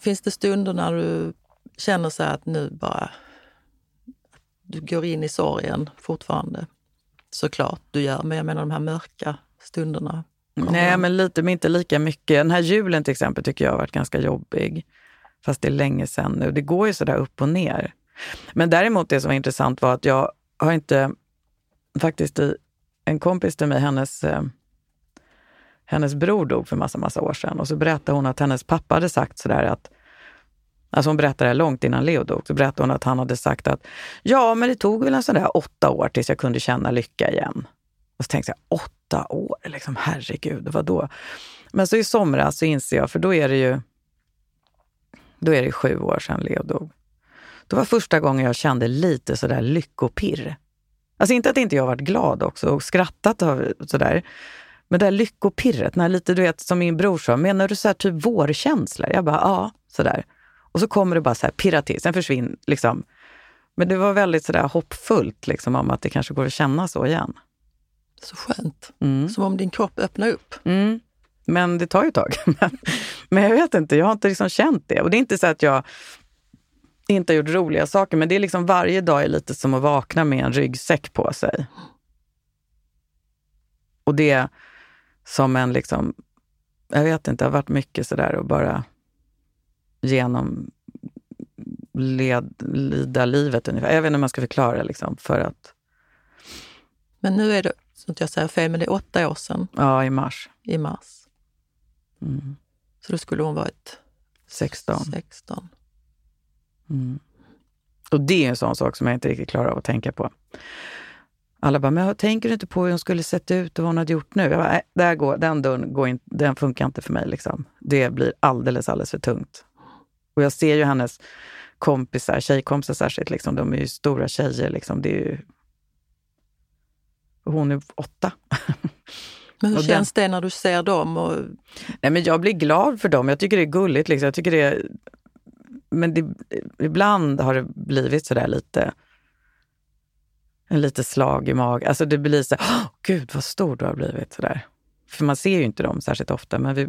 Finns det stunder när du känner så att nu bara du går in i sorgen fortfarande? Såklart du gör, men jag menar de här mörka stunderna. Nej, men lite, men inte lika mycket. Den här julen till exempel tycker jag har varit ganska jobbig. Fast det är länge sedan nu. Det går ju sådär upp och ner. Men däremot det som var intressant var att jag har inte, faktiskt en kompis till mig, hennes, eh, hennes bror dog för massa, massa år sedan. Och så berättade hon att hennes pappa hade sagt sådär att Alltså hon berättade det långt innan Leo dog. Så berättade hon att han hade sagt att ja, men det tog väl en sån där åtta år tills jag kunde känna lycka igen. Och så tänkte jag, åtta år? Liksom, herregud, vad då? Men så i somras så inser jag, för då är det ju då är det sju år sedan Leo dog. Det var första gången jag kände lite sådär lyckopirr. Alltså inte att inte jag varit glad också och skrattat och sådär. Men det där lyckopirret, när lite du vet som min bror sa, menar du så här typ vårkänslor? Jag bara, ja, sådär. Och så kommer det bara så här pirra till, sen försvinner liksom. Men det var väldigt sådär hoppfullt liksom om att det kanske går att känna så igen. Så skönt. Mm. Som om din kropp öppnar upp. Mm. Men det tar ju ett tag. (laughs) men jag vet inte, jag har inte liksom känt det. Och det är inte så att jag inte har gjort roliga saker, men det är liksom varje dag är lite som att vakna med en ryggsäck på sig. Och det är som en liksom, jag vet inte, det har varit mycket sådär att bara genom led, lida livet ungefär. Jag vet inte hur man ska förklara liksom, för att... Men nu är det, så att jag säger fel, men det är åtta år sedan. Ja, i mars. I mars. Mm. Så då skulle hon varit 16. 16. Mm. Och det är en sån sak som jag inte riktigt klarar av att tänka på. Alla bara, men tänker du inte på hur hon skulle sett ut och vad hon hade gjort nu? Jag bara, där går, den dörren går in, den funkar inte för mig. Liksom. Det blir alldeles, alldeles för tungt. Och jag ser ju hennes kompisar, tjejkompisar särskilt, liksom, de är ju stora tjejer. Liksom, det är ju... hon är åtta. Men hur känns den... det när du ser dem? Och... Nej, men jag blir glad för dem. Jag tycker det är gulligt. Liksom. Jag tycker det är... Men det, ibland har det blivit sådär lite en lite slag i magen. Alltså det blir så oh, gud vad stor du har blivit. Sådär. För man ser ju inte dem särskilt ofta. Men, vi,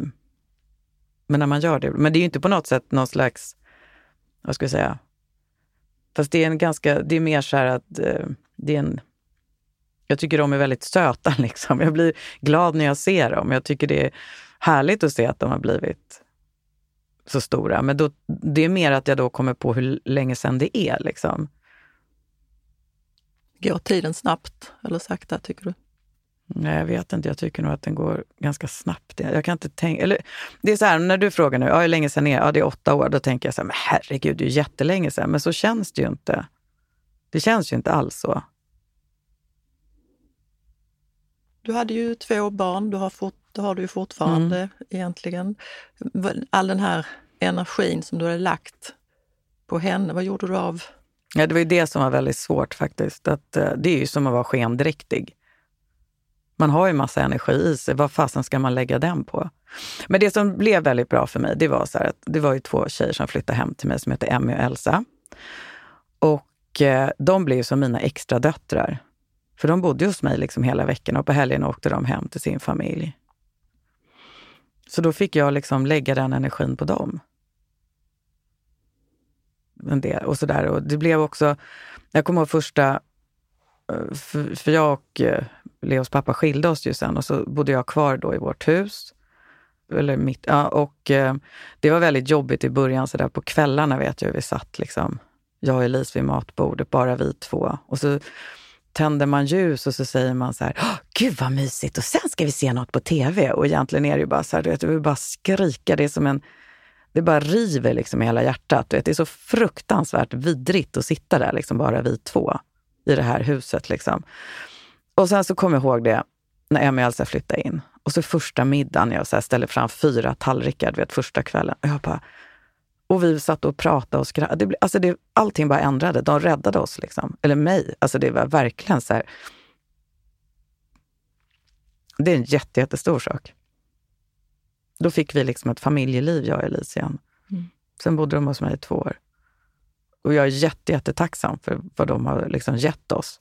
men när man gör det. Men det är ju inte på något sätt någon slags, vad ska jag säga, fast det är en ganska, det är mer så här att eh, det är en jag tycker de är väldigt söta. (laughs) Liksom. Jag blir glad när jag ser dem. Jag tycker det är härligt att se att de har blivit så stora. Men då, det är mer att jag då kommer på hur länge sedan det är. Liksom. Går tiden snabbt eller sakta, tycker du? Nej, jag vet inte. Jag tycker nog att den går ganska snabbt. Jag kan inte tänka... Eller, det är så här, när du frågar nu, ja, hur länge sedan är Ja, det är åtta år. Då tänker jag så här, men herregud, det är jättelänge sedan. Men så känns det ju inte. Det känns ju inte alls så. Du hade ju två barn, du har, fort, det har du ju fortfarande mm. egentligen. All den här energin som du hade lagt på henne, vad gjorde du av? Ja, det var ju det som var väldigt svårt faktiskt. Att, uh, det är ju som att vara skendräktig. Man har ju massa energi i sig, vad fasen ska man lägga den på? Men det som blev väldigt bra för mig, det var så att det var ju två tjejer som flyttade hem till mig som heter Emmy och Elsa. Och Och eh, de blev som mina extra döttrar. För de bodde hos mig liksom hela veckan och på helgen åkte de hem till sin familj. Så då fick jag liksom lägga den energin på dem. En del, och sådär. Och det blev också, jag kommer ihåg första, eh, för, för jag och eh, Leos pappa skilde oss ju sen och så bodde jag kvar då i vårt hus. Eller mitt, ja, och eh, det var väldigt jobbigt i början, så där på kvällarna vet jag hur vi satt liksom, jag och Elise vid matbordet, bara vi två. Och så tänder man ljus och så säger man så här, gud vad mysigt och sen ska vi se något på tv. Och egentligen är det ju bara så här, du vet, du vill bara skrika. Det är som en, det bara river liksom i hela hjärtat. Du vet, det är så fruktansvärt vidrigt att sitta där, liksom bara vi två, i det här huset. Liksom. Och sen så kommer jag ihåg det när Emmy och Elsa flyttade in. Och så första middagen, jag så ställer fram fyra tallrikar, du vet, första kvällen. Och jag bara, och vi satt och pratade och skrattade. alltså det, allting bara ändrade. De räddade oss, liksom. eller mig. Alltså det var verkligen så här. Det är en jätte, jättestor sak. Då fick vi liksom ett familjeliv, jag och Elise igen. Mm. Sen bodde de hos mig i två år. Och jag är jätte, jättetacksam för vad de har liksom gett oss.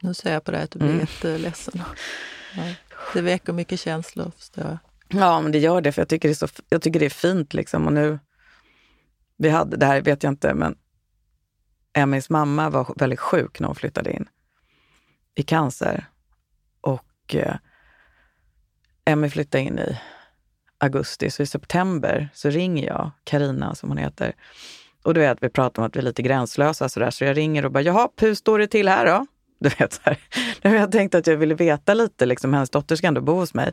Nu ser jag på dig att du blir mm. jätteledsen. Det väcker mycket känslor, förstår jag. Ja, men det gör det, för jag tycker det är, så, jag tycker det är fint. Liksom. Och nu, vi hade, det här vet jag inte, men Emmys mamma var väldigt sjuk när hon flyttade in i cancer. Och eh, Emmy flyttade in i augusti, så i september så ringer jag Karina som hon heter. Och du vet, vi pratar om att vi är lite gränslösa så där, så jag ringer och bara, jaha, hur står det till här då? (laughs) Du vet, så här. Jag tänkte att jag ville veta lite, liksom, hennes dotter ska ändå bo hos mig.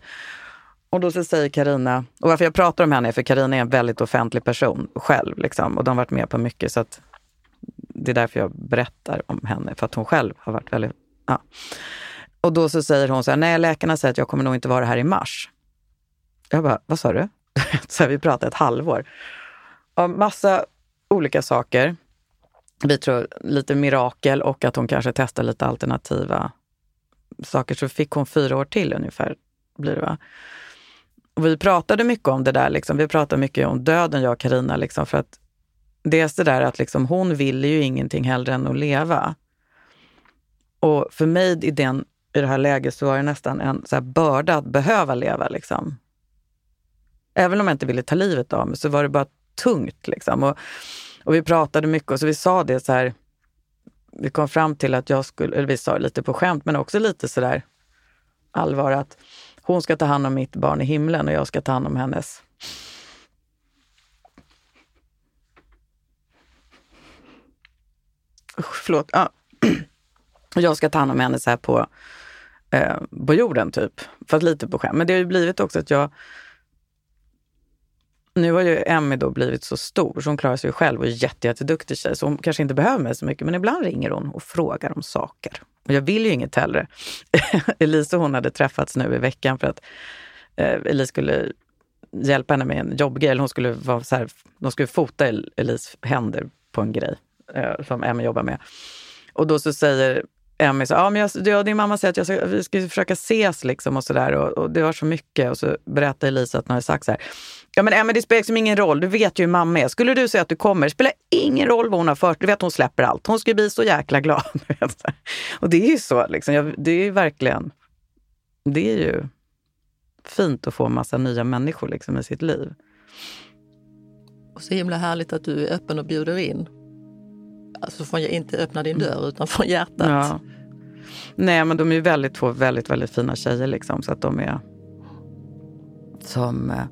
Och då så säger Karina, och varför jag pratar om henne är för Karina är en väldigt offentlig person själv. Liksom, och de har varit med på mycket så att det är därför jag berättar om henne, för att hon själv har varit väldigt... Ja. Och då så säger hon så här, nej läkarna säger att jag kommer nog inte vara här i mars. Jag bara, vad sa du? (laughs) så här, vi pratade ett halvår. Om massa olika saker. Vi tror lite mirakel och att hon kanske testar lite alternativa saker. Så fick hon fyra år till ungefär, blir det va? Och vi pratade mycket om det där. Liksom. Vi pratade mycket om döden, jag och Carina, liksom, för att dels det där att liksom, hon ville ju ingenting hellre än att leva. Och för mig i, den, i det här läget så var det nästan en så här börda att behöva leva. Liksom. Även om jag inte ville ta livet av mig så var det bara tungt. Liksom. Och, och vi pratade mycket och så vi sa det så här. Vi kom fram till att jag skulle, eller vi sa det lite på skämt, men också lite sådär allvar att hon ska ta hand om mitt barn i himlen och jag ska ta hand om hennes. Usch, förlåt. Ja. (clears throat) Jag ska ta hand om henne så här på, eh, på jorden, typ. Fast lite på skämt. Men det har ju blivit också att jag... Nu har ju Emmy då blivit så stor så hon klarar sig själv och är jätte, jätteduktig tjej. Så hon kanske inte behöver mig så mycket. Men ibland ringer hon och frågar om saker. Och jag vill ju inget hellre. (laughs) Elise och hon hade träffats nu i veckan för att eh, Elise skulle hjälpa henne med en jobbgrej. Hon skulle vara så här, de skulle fota Elise händer på en grej eh, som Emmy jobbar med. Och då så säger Emmy så, ja, men jag, ja, din mamma säger att jag ska, vi ska försöka ses liksom och sådär. Och, och, det var så mycket. Och så berättar Elisa att hon har sagt så här. Ja men Emmy det spelar liksom ingen roll, du vet ju hur mamma är. Skulle du säga att du kommer, det spelar ingen roll vad hon har för Du vet hon släpper allt. Hon ska bli så jäkla glad. (laughs) och det är ju så liksom. Jag, det är ju verkligen, det är ju fint att få massa nya människor liksom i sitt liv. Och så himla härligt att du är öppen och bjuder in. Alltså från, inte öppna din dörr utan från hjärtat. Ja. Nej men de är ju väldigt, två väldigt, väldigt fina tjejer liksom så att de är som eh,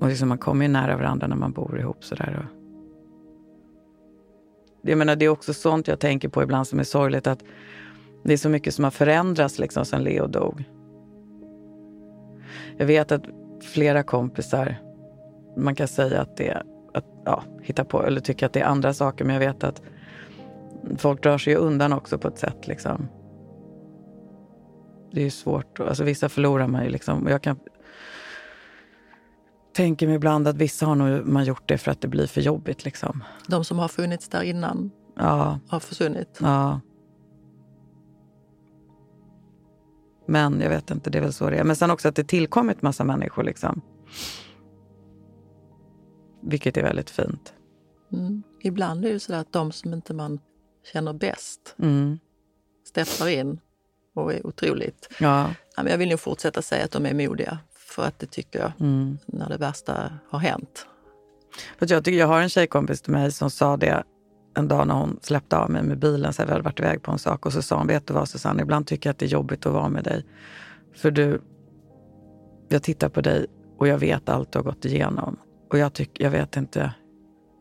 och liksom man kommer ju nära varandra när man bor ihop sådär. Jag menar, det är också sånt jag tänker på ibland som är sorgligt att det är så mycket som har förändrats liksom sen Leo dog. Jag vet att flera kompisar, man kan säga att det att ja, hitta på eller tycka att det är andra saker, men jag vet att folk drar sig undan också på ett sätt. Liksom. Det är ju svårt. Alltså, vissa förlorar man ju. Liksom. Jag kan tänker mig ibland att vissa har nog man gjort det för att det blir för jobbigt. Liksom. De som har funnits där innan ja. har försvunnit? Ja. Men jag vet inte, det är väl så det är. Men sen också att det tillkommit massa människor. Liksom. Vilket är väldigt fint. Mm. ibland är det så att de som inte man känner bäst Mm. steppar in och är otroligt... Ja. Jag vill nog fortsätta säga att de är modiga, för att det tycker jag, Mm. när det värsta har hänt. För jag, tycker jag har en tjejkompis till mig som sa det en dag när hon släppte av mig med bilen. Så här, vi hade varit iväg på en sak och så sa hon, vet du vad Susanne, ibland tycker jag att det är jobbigt att vara med dig. För du, jag tittar på dig och jag vet allt du har gått igenom. Och jag, tyck, jag vet inte,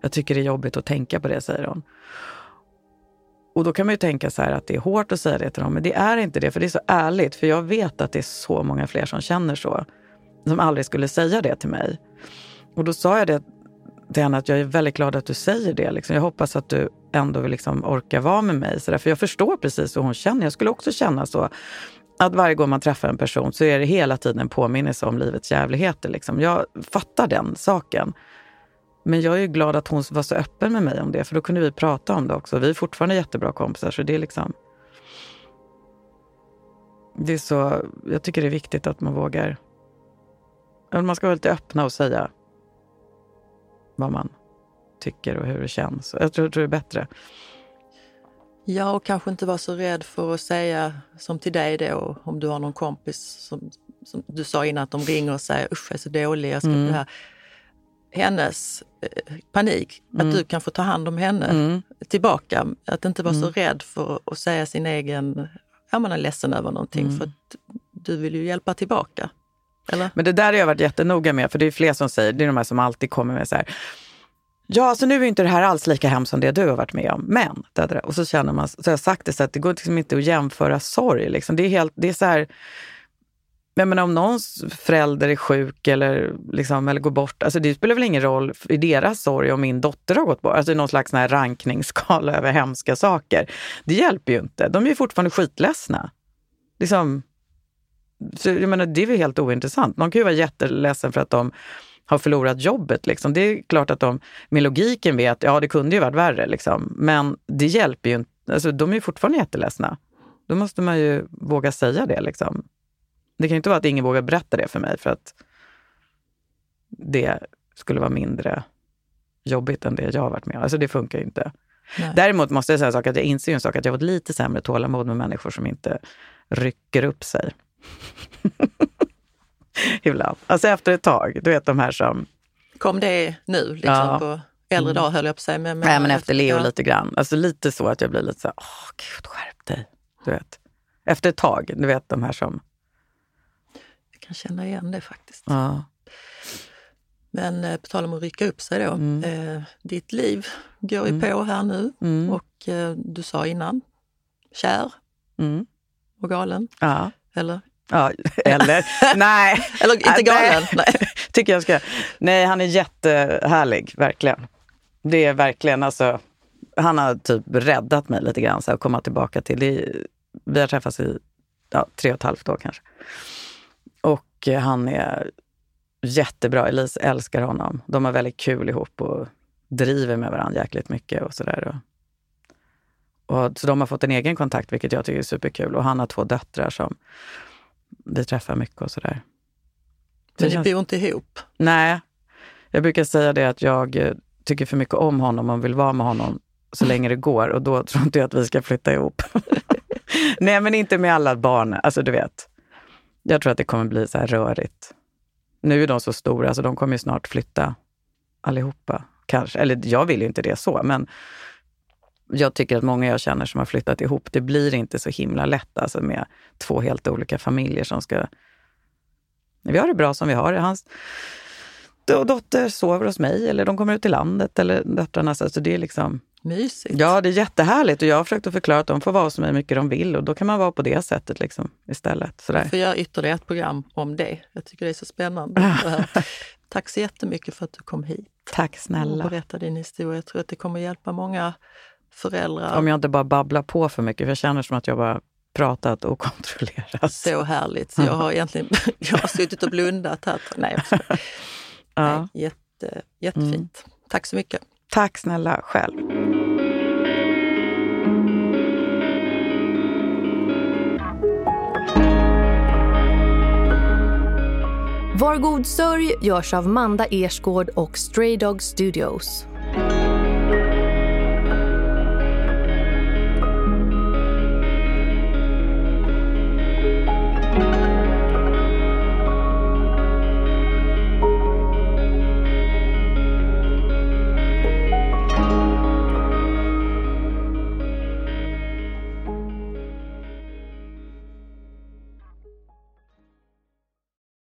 jag tycker det är jobbigt att tänka på det, säger hon. Och då kan man ju tänka så här att det är hårt att säga det till dem, men det är inte det, för det är så ärligt. För jag vet att det är så många fler som känner så, som aldrig skulle säga det till mig. Och då sa jag det till henne att jag är väldigt glad att du säger det. Liksom. Jag hoppas att du ändå vill liksom orka vara med mig. Så där. För jag förstår precis hur hon känner. Jag skulle också känna så. Att varje gång man träffar en person så är det hela tiden en påminnelse om livets jävligheter. Liksom. Jag fattar den saken. Men jag är ju glad att hon var så öppen med mig om det, för då kunde vi prata om det också. Vi är fortfarande jättebra kompisar, så det är liksom... Det är så, jag tycker det är viktigt att man vågar... Man ska vara lite öppna och säga vad man tycker och hur det känns. Jag tror, tror det är bättre. Ja, och kanske inte vara så rädd för att säga som till dig då, om du har någon kompis som, som du sa innan att de ringer och säger usch jag är så dålig, jag ska Mm. det här. Hennes eh, panik, Mm. att du kan få ta hand om henne Mm. tillbaka. Att inte vara så Mm. rädd för att säga sin egen, ja man är ledsen över någonting Mm. för att du vill ju hjälpa tillbaka. Eller? Men det där har jag varit jättenoga med, för det är fler som säger, det är de här som alltid kommer med så här. Ja, så nu är inte det här alls lika hemskt som det du har varit med om. Men, och så känner man, så har jag sagt det så att det går liksom inte att jämföra sorg. Liksom. Det är helt, det är så här, jag menar om någons förälder är sjuk eller, liksom, eller går bort, alltså det spelar väl ingen roll i deras sorg om min dotter har gått bort. Alltså någon slags här rankningsskala (laughs) över hemska saker. Det hjälper ju inte. De är ju fortfarande skitledsna. Liksom, så, jag menar, det är väl helt ointressant. Någon kan ju vara jätteledsen för att de har förlorat jobbet. Liksom. Det är klart att de med logiken vet, ja det kunde ju varit värre. Liksom. Men det hjälper ju inte. Alltså, de är ju fortfarande jätteledsna. Då måste man ju våga säga det. Liksom. Det kan ju inte vara att ingen vågar berätta det för mig för att det skulle vara mindre jobbigt än det jag har varit med om. Alltså det funkar ju inte. Nej. Däremot måste jag säga en sak, att jag inser ju en sak, att jag har fått lite sämre tålamod med människor som inte rycker upp sig. (laughs) Ibland. Alltså efter ett tag. Du vet de här som... Kom det nu, liksom Ja. på äldre dag höll jag på att säga. Men, Nej men efter Leo ja. lite grann. Alltså lite så att jag blir lite så här, åh gud skärp dig. Du vet. Efter ett tag, du vet de här som... Jag kan känna igen det faktiskt. Ja. Men eh, på tal om att rycka upp sig då. Mm. Eh, ditt liv går ju Mm. på här nu Mm. och eh, du sa innan, kär Mm. och galen. Ja. Eller, ja. (laughs) Eller, nej. eller inte galen. Nej. (laughs) tycker jag ska... Nej, han är jättehärlig, verkligen. Det är verkligen alltså... Han har typ räddat mig lite grann, så att komma tillbaka till. Det, vi har träffats i ja, tre och ett halvt år kanske. Och eh, han är jättebra. Elise älskar honom. De har väldigt kul ihop och driver med varandra jäkligt mycket och sådär. Och, så de har fått en egen kontakt, vilket jag tycker är superkul. Och han har två döttrar som vi träffar mycket och sådär. Det Men ni bor inte ihop. Nej, jag brukar säga det att jag eh, tycker för mycket om honom och vill vara med honom så länge det går och då tror inte jag att vi ska flytta ihop. (laughs) Nej, men inte med alla barn. Alltså du vet, jag tror att det kommer bli så här rörigt. Nu är de så stora så de kommer ju snart flytta allihopa. Kanske, eller jag vill ju inte det så, men jag tycker att många jag känner som har flyttat ihop, det blir inte så himla lätt alltså med två helt olika familjer som ska... Vi har det bra som vi har det. Hans do- dotter sover hos mig eller de kommer ut i landet eller döttrarna. Så alltså det är liksom, Mysigt. ja, det är jättehärligt och jag har försökt att förklara att de får vara hos mig hur mycket de vill och då kan man vara på det sättet liksom istället. Sådär. Vi får göra ytterligare ett program om det. Jag tycker det är så spännande. (laughs) Tack så jättemycket för att du kom hit Tack och snälla. berättade din historia. Jag tror att det kommer hjälpa många föräldrar. Om jag inte bara babblar på för mycket, för jag känner som att jag bara pratat okontrollerat. (laughs) Så härligt. Så jag har egentligen (laughs) jag har suttit och blundat här. Nej, jag. Ja. Nej, jätte, jättefint. Tack så mycket. Tack snälla själv. Var god sörj görs av Manda Ersgård och Stray Dog Studios.